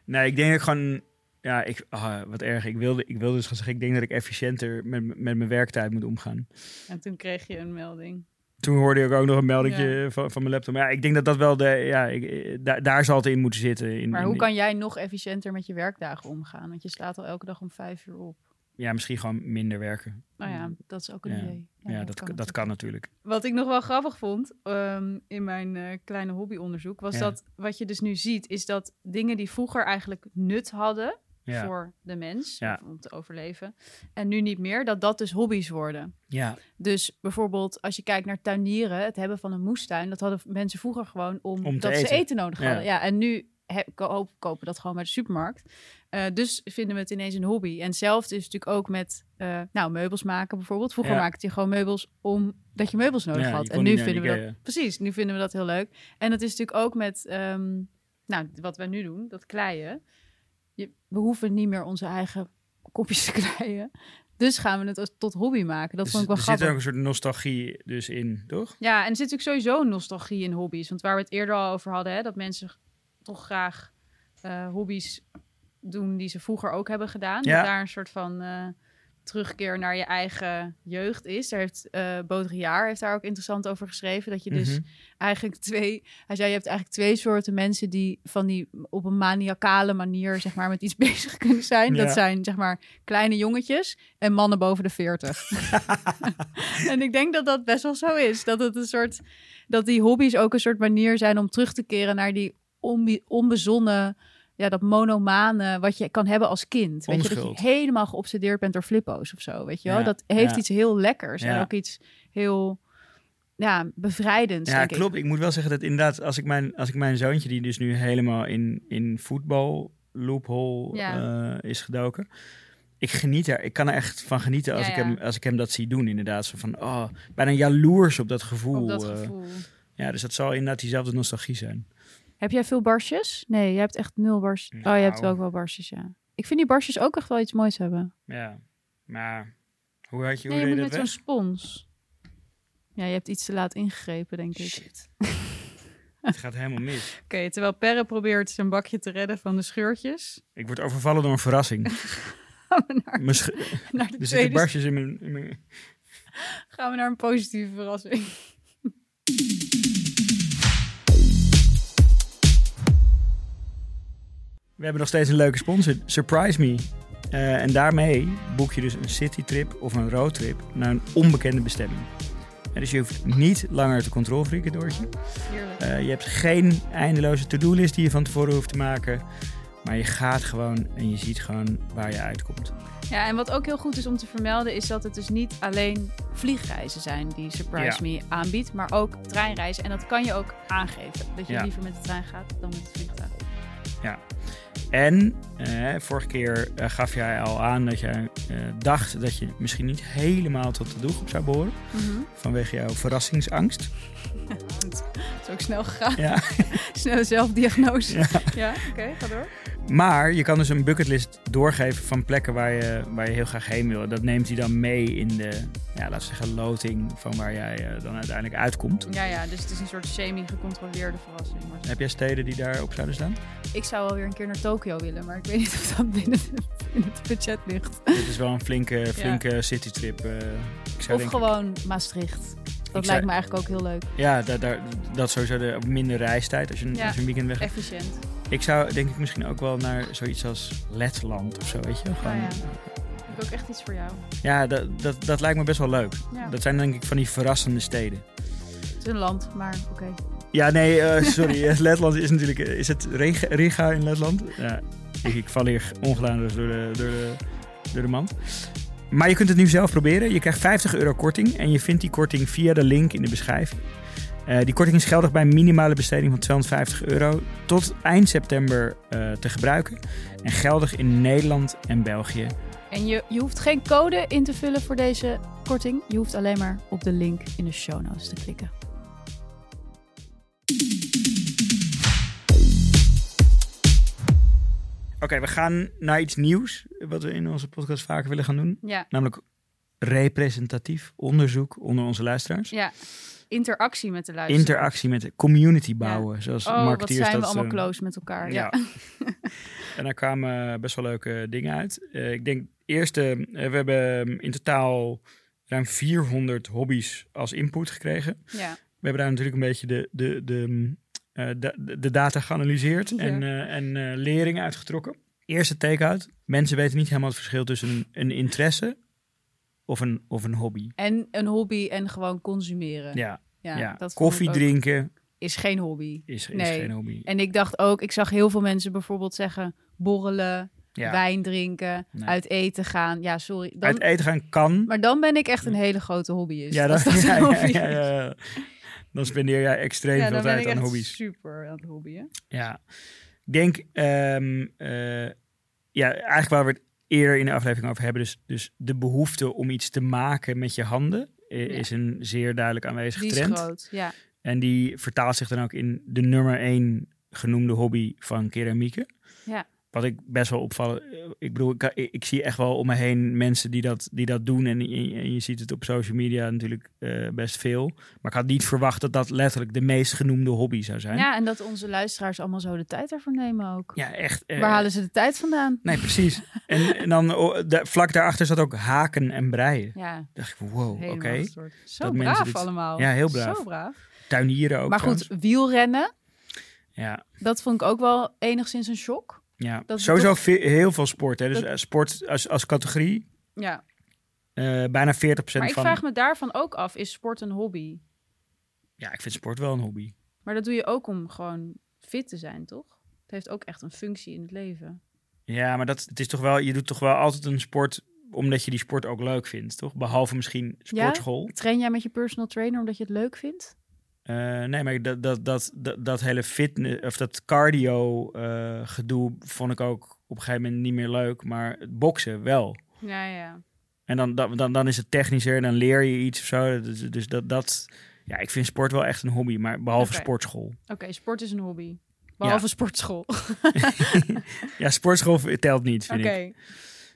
nee, ik denk dat ik gewoon... Ja, ik, ah, wat erg. Ik wilde, ik wilde dus gaan zeggen, ik denk dat ik efficiënter met, met mijn werktijd moet omgaan. En toen kreeg je een melding. Toen hoorde ik ook nog een meldingje van, van mijn laptop. Maar ja, ik denk dat dat wel de... Ja, ik, eh, daar, daar zal het in moeten zitten. In, Maar in- hoe kan jij nog efficiënter met je werkdagen omgaan? Want je staat al elke dag om vijf uur op. Ja, misschien gewoon minder werken. Nou ja, dat is ook een Ja. idee. Ja, dat, kan, dat kan natuurlijk. Wat ik nog wel grappig vond ehm, in mijn eh, kleine hobbyonderzoek, was dat wat je dus nu ziet, is dat dingen die vroeger eigenlijk nut hadden Ja. voor de mens, Ja. om te overleven, en nu niet meer, dat dat dus hobby's worden. Ja, Dus bijvoorbeeld als je kijkt naar tuinieren, het hebben van een moestuin, dat hadden mensen vroeger gewoon om, dat ze eten. nodig hadden. Ja, en nu he- ko- kopen dat gewoon bij de supermarkt. Eh, dus vinden we het ineens een hobby. En hetzelfde is natuurlijk ook met eh, nou, meubels maken bijvoorbeeld. Vroeger Ja. maakte je gewoon meubels omdat je meubels nodig Ja, had. En nu vinden we dat precies. Nu vinden we dat heel leuk. En dat is natuurlijk ook met ehm, nou, wat wij nu doen, dat kleien. Je, we hoeven niet meer onze eigen kopjes te kleien. Dus gaan we het als- tot hobby maken. Dat Dus vond ik wel er grappig. zit ook een soort nostalgie dus in, toch? Ja, en er zit natuurlijk sowieso nostalgie in hobby's. Want waar we het eerder al over hadden, hè, dat mensen toch graag eh, hobby's doen die ze vroeger ook hebben gedaan. Ja. Dat daar een soort van eh, terugkeer naar je eigen jeugd is. Daar heeft eh Baudrillard heeft daar ook interessant over geschreven. Dat je dus Mhm. eigenlijk twee... Hij zei, je hebt eigenlijk twee soorten mensen die van die op een maniacale manier zeg maar met iets bezig kunnen zijn. Ja. Dat zijn zeg maar kleine jongetjes en mannen boven de 40. en ik denk dat dat best wel zo is. Dat het een soort dat die hobby's ook een soort manier zijn om terug te keren naar die onbe- onbezonnen, ja, dat monomane wat je kan hebben als kind. Weet je, dat je helemaal geobsedeerd bent door flippo's of zo, weet je wel? Ja, Dat heeft ja. iets heel lekkers en ook iets heel ja, bevrijdends. Ja, ik. klopt. Ik moet wel zeggen dat inderdaad, als ik mijn, als ik mijn zoontje, die dus nu helemaal in, in voetbal loophole eh, is gedoken. Ik geniet er, ik kan er echt van genieten als, Ja, ik, hem, als ik hem dat zie doen, inderdaad. Zo van, oh, bijna jaloers op dat gevoel. Op dat eh. gevoel. ja, dus dat zal inderdaad diezelfde nostalgie zijn. Heb jij veel barsjes? Nee, je hebt echt nul barsjes. Oh, je hebt Nou. wel ook wel barsjes, ja. Ik vind die barsjes ook echt wel iets moois hebben. Ja, maar hoe had je, hoe Nee, je moet je met zo'n spons. Ja, je hebt iets te laat ingegrepen, denk ik. Shit. Het gaat helemaal mis. Oké, terwijl Perre probeert zijn bakje te redden van de scheurtjes. Ik word overvallen door een verrassing. Gaan we naar, Mijn sch- naar de er zitten tweede barstjes in mijn, in mijn... gaan we naar een positieve verrassing. We hebben nog steeds een leuke sponsor, Surprise Me. Eh, en daarmee boek je dus een citytrip of een roadtrip naar een onbekende bestemming. En dus je hoeft niet langer te controlfreaken, Doortje. Eh, je hebt geen eindeloze to-do-list die je van tevoren hoeft te maken. Maar je gaat gewoon en je ziet gewoon waar je uitkomt. Ja, en wat ook heel goed is om te vermelden, is dat het dus niet alleen vliegreizen zijn die Surprise Me aanbiedt, maar ook treinreizen. En dat kan je ook aangeven. Dat je Ja. liever met de trein gaat dan met het vliegtuig. En eh, vorige keer eh, gaf jij al aan dat jij eh, dacht dat je misschien niet helemaal tot de doelgroep zou behoren. Vanwege jouw verrassingsangst. Het is ook snel gegaan. Ja. Snelle zelfdiagnose. Ja. Ja, oké, ga door. Maar je kan dus een bucketlist doorgeven van plekken waar je, waar je heel graag heen wil. Dat neemt hij dan mee in de, ja, laten we zeggen, loting van waar jij eh, dan uiteindelijk uitkomt. Ja, ja, dus het is een soort semi-gecontroleerde verrassing. Maar Heb jij steden die daarop zouden staan? ik zou wel weer een keer naar Tokio willen, maar ik weet niet of dat binnen het, in het budget ligt. Dit is wel een flinke, flinke citytrip. eh. ik zou Of denken- gewoon Maastricht. Dat lijkt me eigenlijk ook heel leuk. Ja, daar, daar, dat sowieso de, op minder reistijd als je, Ja. als je een weekend weg Efficiënt. Ik zou denk ik misschien ook wel naar zoiets als Letland of zo, weet je? wel. Gewoon, ja. ja, Ik ook echt iets voor jou. dat, dat, dat lijkt me best wel leuk. Ja. Dat zijn denk ik van die verrassende steden. Het is een land, maar oké. Ja, nee, eh, sorry. Letland is natuurlijk... Is het Riga, in Letland? Ja, ik, ik val hier ongedaan door de, door, de, door de mand. Maar je kunt het nu zelf proberen. Je krijgt 50 euro korting. En je vindt die korting via de link in de beschrijving. Eh, die korting is geldig bij een minimale besteding van 250 euro. Tot eind september eh, te gebruiken. En geldig in Nederland en België. En je, je hoeft geen code in te vullen voor deze korting. Je hoeft alleen maar op de link in de show notes te klikken. Oké, we gaan naar iets nieuws. Wat we in onze podcast vaker willen gaan doen. Ja, Namelijk representatief onderzoek onder onze luisteraars. ja. Interactie met de luisteraar. interactie met de community bouwen. Zoals Oh, wat zijn we dat, allemaal eh, close met elkaar. Ja. Ja. en daar kwamen best wel leuke dingen uit. Eh, ik denk eerste, eh, we hebben in totaal ruim 400 hobby's als input gekregen. ja. We hebben daar natuurlijk een beetje de, de, de, mm, de, de data geanalyseerd en, eh, en eh, lering uitgetrokken. Eerste take-out. Mensen weten niet helemaal het verschil tussen een, een interesse of een, of een hobby. En een hobby en gewoon consumeren. Ja, Ja, ja. dat koffie drinken is geen hobby. is, is Nee. geen hobby. En ik dacht ook, ik zag heel veel mensen bijvoorbeeld zeggen borrelen, Ja. wijn drinken, Nee. uit eten gaan. Ja, sorry. Dan, Uit eten gaan kan. maar dan ben ik echt een hele grote hobbyist. ja, dat, dat ja, een ja, hobby ja, is. Dan spendeer jij extreem Ja, veel tijd aan hobby's. super aan het hobbyen. Ja, ik denk, ehm, eh, ja, eigenlijk waar we het eerder in de aflevering over hebben, dus, dus de behoefte om iets te maken met je handen eh, Ja. is een zeer duidelijk aanwezige Die is trend. groot, ja. En die vertaalt zich dan ook in de nummer één genoemde hobby van keramieken. Ja. Wat ik best wel opvallen. eh, Ik bedoel, ik, ik, ik zie echt wel om me heen mensen die dat, die dat doen. En, je- en je ziet het op social media natuurlijk eh, best veel. Maar ik had niet verwacht dat dat letterlijk de meest genoemde hobby zou zijn. Ja, en dat onze luisteraars allemaal zo de tijd ervoor nemen ook. Ja, echt. eh, Waar halen ze de tijd vandaan? Nee, precies. en, en dan oh, vlak daarachter zat ook haken en breien. Ja, dacht ik, wow, oké. Zo Dat braaf dit- allemaal. Ja, heel braaf. Zo braaf. Tuinieren ook maar goed, trouwens. wielrennen, Ja, dat vond ik ook wel enigszins een shock. Ja. Dat sowieso toch- heel veel sport. Hè. Dus Dat- eh, sport als, als categorie, Ja, eh, bijna 40% maar ik van... vraag me daarvan ook af, is sport een hobby? Ja, ik vind sport wel een hobby. Maar dat doe je ook om gewoon fit te zijn, toch? Het heeft ook echt een functie in het leven. Ja, maar dat, het is toch wel, je doet toch wel altijd een sport omdat je die sport ook leuk vindt, toch? Behalve misschien sportschool. Train jij met je personal trainer omdat je het leuk vindt? Eh, nee, maar dat, dat, dat, dat, dat hele fitness of dat cardio eh, gedoe vond ik ook op een gegeven moment niet meer leuk. Maar het boksen wel. Ja, ja. En dan, dan, dan, is het technischer en dan leer je iets of zo. Dus, dus dat, dat, ja, ik vind sport wel echt een hobby, maar behalve sportschool. Oké, sport is een hobby. Behalve sportschool. Ja, sportschool telt niet, vind Oké. ik.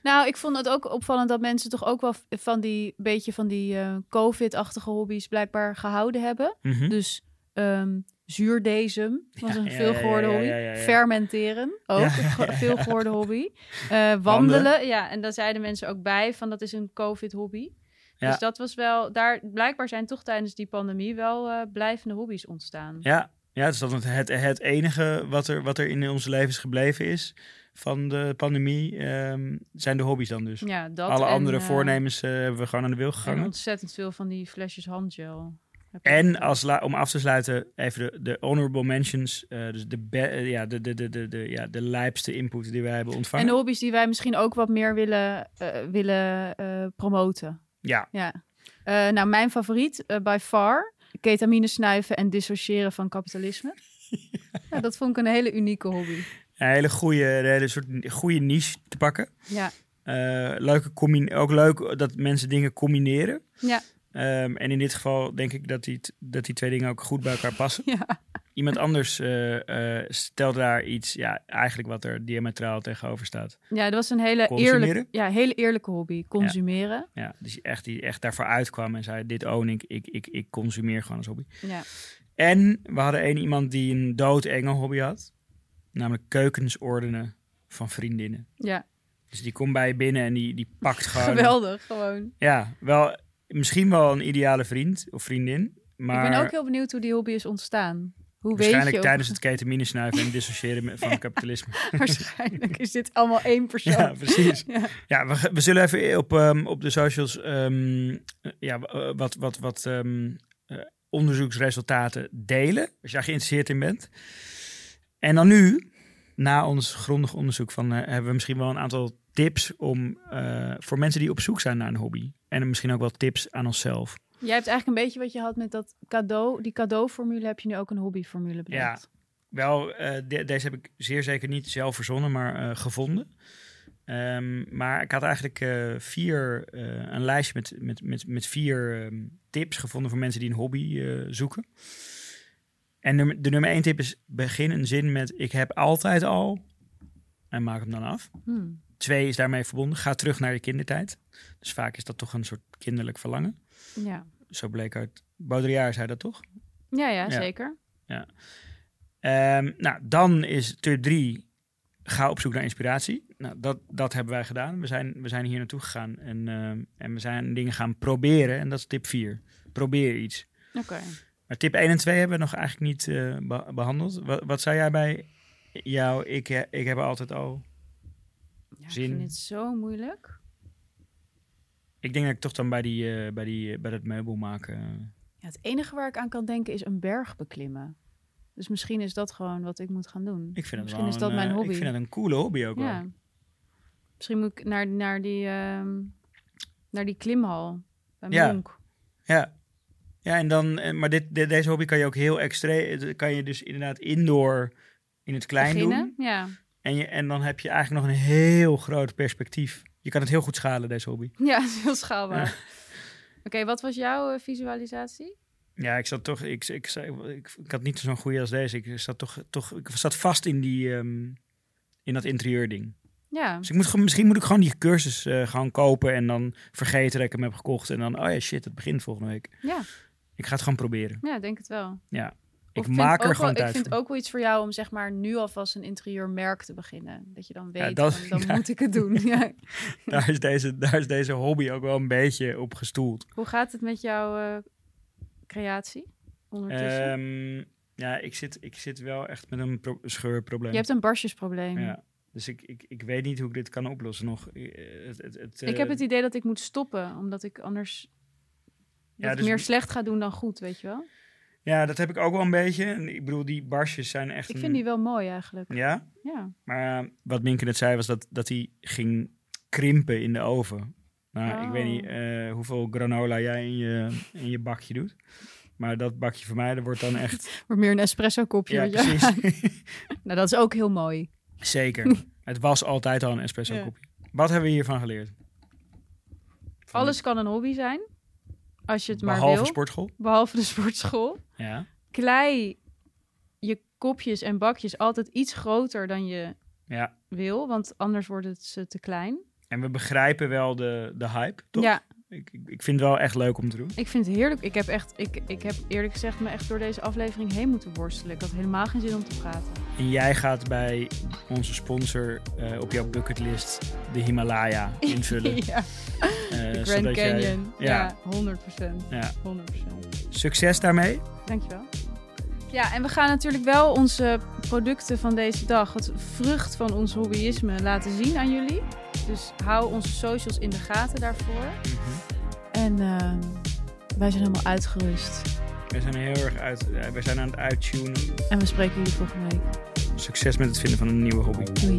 Nou, ik vond het ook opvallend dat mensen toch ook wel van die beetje van die eh, COVID-achtige hobby's blijkbaar gehouden hebben. Mhm. Dus ehm zuurdesem was een ja, veelgehoorde ja, ja, hobby. Fermenteren, ook een veelgehoorde hobby. Eh, wandelen, ja, en daar zeiden mensen ook bij van dat is een COVID-hobby. Dus dat was wel, daar blijkbaar zijn toch tijdens die pandemie wel eh, blijvende hobby's ontstaan. Ja, ja het is dan het, het, enige wat er, wat er in onze levens gebleven is van de pandemie, ehm, zijn de hobby's dan dus. Ja, dat Alle en, andere eh, voornemens eh, hebben we gewoon aan de wil En gegangen. ontzettend veel van die flesjes handgel. En als om af te sluiten, even de, de honorable mentions. eh, dus de, ja, de, de, de, de, de, ja, de lijpste input die wij hebben ontvangen. En de hobby's die wij misschien ook wat meer willen, willen promoten. Ja, Ja. Nou, mijn favoriet by far. Ketamine snuiven en dissociëren van kapitalisme. ja, dat vond ik een hele unieke hobby. een hele goede, een hele soort goede niche te pakken. Ja, Eh, leuke ook leuk dat mensen dingen combineren. ja, Ehm, en in dit geval denk ik dat die, dat die twee dingen ook goed bij elkaar passen. ja. Iemand anders eh, stelt daar iets, ja, eigenlijk wat er diametraal tegenover staat. ja, dat was een hele, Consumeren? eerlijk, ja, hele eerlijke hobby. Consumeren. Ja, dus die echt, die echt daarvoor uitkwam en zei, dit own ik, ik, ik, ik consumeer gewoon als hobby. Ja. En we hadden één iemand die een doodenge hobby had. Namelijk keukens ordenen van vriendinnen. ja. Dus die komt bij je binnen en die, die pakt gewoon... geweldig gewoon. Ja, wel, misschien wel een ideale vriend of vriendin. Maar Ik ben ook heel benieuwd hoe die hobby is ontstaan. Hoe weet waarschijnlijk je of- tijdens het ketamine snuiven en dissociëren met- van kapitalisme. Waarschijnlijk is dit allemaal één persoon. Ja, precies. Ja. Ja, we, we zullen even op, ehm, op de socials ehm, ja, eh, wat, wat, wat ehm, eh, onderzoeksresultaten delen. Als je daar geïnteresseerd in bent. En dan nu, na ons grondig onderzoek, van, eh, hebben we misschien wel een aantal tips om, voor mensen die op zoek zijn naar een hobby. En misschien ook wel tips aan onszelf. Jij hebt eigenlijk een beetje wat je had met dat cadeau. Die cadeauformule heb je nu ook een hobbyformule bedacht. Wel, eh, de- deze heb ik zeer zeker niet zelf verzonnen, maar eh, gevonden. Ehm, maar ik had eigenlijk eh, vier, een lijstje met, met, met, met vier ehm, tips gevonden voor mensen die een hobby zoeken. En nummer- de nummer één tip is: begin een zin met ik heb altijd al. En maak hem dan af. Hmm. Twee is daarmee verbonden. Ga terug naar je kindertijd. Dus vaak is dat toch een soort kinderlijk verlangen. Ja. Zo bleek uit Baudrillard, zei dat toch? Ja, ja, Ja. zeker. Ehm, nou, dan is tip 3. Ga op zoek naar inspiratie. Nou, dat, dat hebben wij gedaan. We zijn, we zijn hier naartoe gegaan en, ehm, en we zijn dingen gaan proberen. En dat is tip 4. Probeer iets. Oké. Maar tip 1 en 2 hebben we nog eigenlijk niet eh, be- behandeld. Wat, wat zei jij bij jou? Ik, ik heb altijd al. Ja, ik Zin. vind het zo moeilijk. Ik denk dat ik toch dan bij, die, eh, bij, die, bij dat meubel maken. eh, Ja, het enige waar ik aan kan denken is een berg beklimmen. Dus misschien is dat gewoon wat ik moet gaan doen. ik vind het misschien wel is dat een, mijn eh, hobby. Ik vind het een coole hobby ook ja. wel. Misschien moet ik naar, naar, die, ehm, naar die klimhal bij Ja. Monk. Ja. Ja, en dan, eh, maar dit, de- deze hobby kan je ook heel extreem, eh, kan je dus inderdaad indoor in het klein Beginnen. doen. Ja. En, je, en dan heb je eigenlijk nog een heel groot perspectief. Je kan het heel goed schalen, deze hobby. ja, het is heel schaalbaar. Oké, wat was jouw eh, visualisatie? Ja, ik zat toch, ik, ik, ik, had niet zo'n goede als deze. Ik zat toch, toch, ik zat vast in die, ehm, in dat interieurding. Ja, Dus ik moet, misschien moet ik gewoon die cursus eh, gewoon kopen en dan vergeten dat ik hem heb gekocht. En dan, oh ja, shit, het begint volgende week. ja, Ik ga het gewoon proberen. ja, denk het wel. Ja. Ik vind maak ook er gewoon wel, tijd Ik vind voor. ook wel iets voor jou om zeg maar nu alvast een interieurmerk te beginnen. Dat je dan weet, Ja, dat- van, dan moet ik het doen. Ja. Daar, is deze, daar is deze hobby ook wel een beetje op gestoeld. Hoe gaat het met jouw eh, creatie ondertussen? Ehm, ja, ik zit, ik zit wel echt met een pro- scheurprobleem. je hebt een barstjesprobleem. Ja. Dus ik, ik, ik weet niet hoe ik dit kan oplossen nog. Eh, Het, het, het, Ik heb eh, het idee dat ik moet stoppen, omdat ik anders Ja, dus- meer slecht ga doen dan goed, weet je wel? Ja, dat heb ik ook wel een beetje. En ik bedoel, die barsjes zijn echt... Ik een- vind die wel mooi eigenlijk. Ja? Ja. Maar eh, wat Minke net zei was dat, dat hij ging krimpen in de oven. Nou, ik weet niet Oh. eh, hoeveel granola jij in je, in je bakje doet. Maar dat bakje voor mij, dat wordt dan echt... Wordt meer een espresso kopje. ja, precies. nou, dat is ook heel mooi. Zeker. Het was altijd al een espresso Ja. kopje. Wat hebben we hiervan geleerd? Van- Alles kan een hobby zijn, als je het maar Behalve wil. sportschool. Behalve de sportschool. Ja. Klei je kopjes en bakjes altijd iets groter dan je ja. wil, want anders wordt het ze te klein. En we begrijpen wel de, de hype, toch? Ja, Ik, ik, vind het wel echt leuk om te doen. ik vind het heerlijk. Ik heb echt, ik, ik heb eerlijk gezegd me echt door deze aflevering heen moeten worstelen. Ik had helemaal geen zin om te praten. En jij gaat bij onze sponsor eh, op jouw bucketlist de Himalaya invullen. ja, Eh, de Grand zodat jij- Canyon. ja, ja, 100%. ja. 100%. Succes daarmee. Dankjewel. Ja, en we gaan natuurlijk wel onze producten van deze dag, het vrucht van ons hobbyisme, laten zien aan jullie. Dus hou onze socials in de gaten daarvoor. En ehm, wij zijn helemaal uitgerust. We zijn heel erg uit. eh, we zijn aan het uittunen. En we spreken jullie volgende week. Succes met het vinden van een nieuwe hobby. Doei.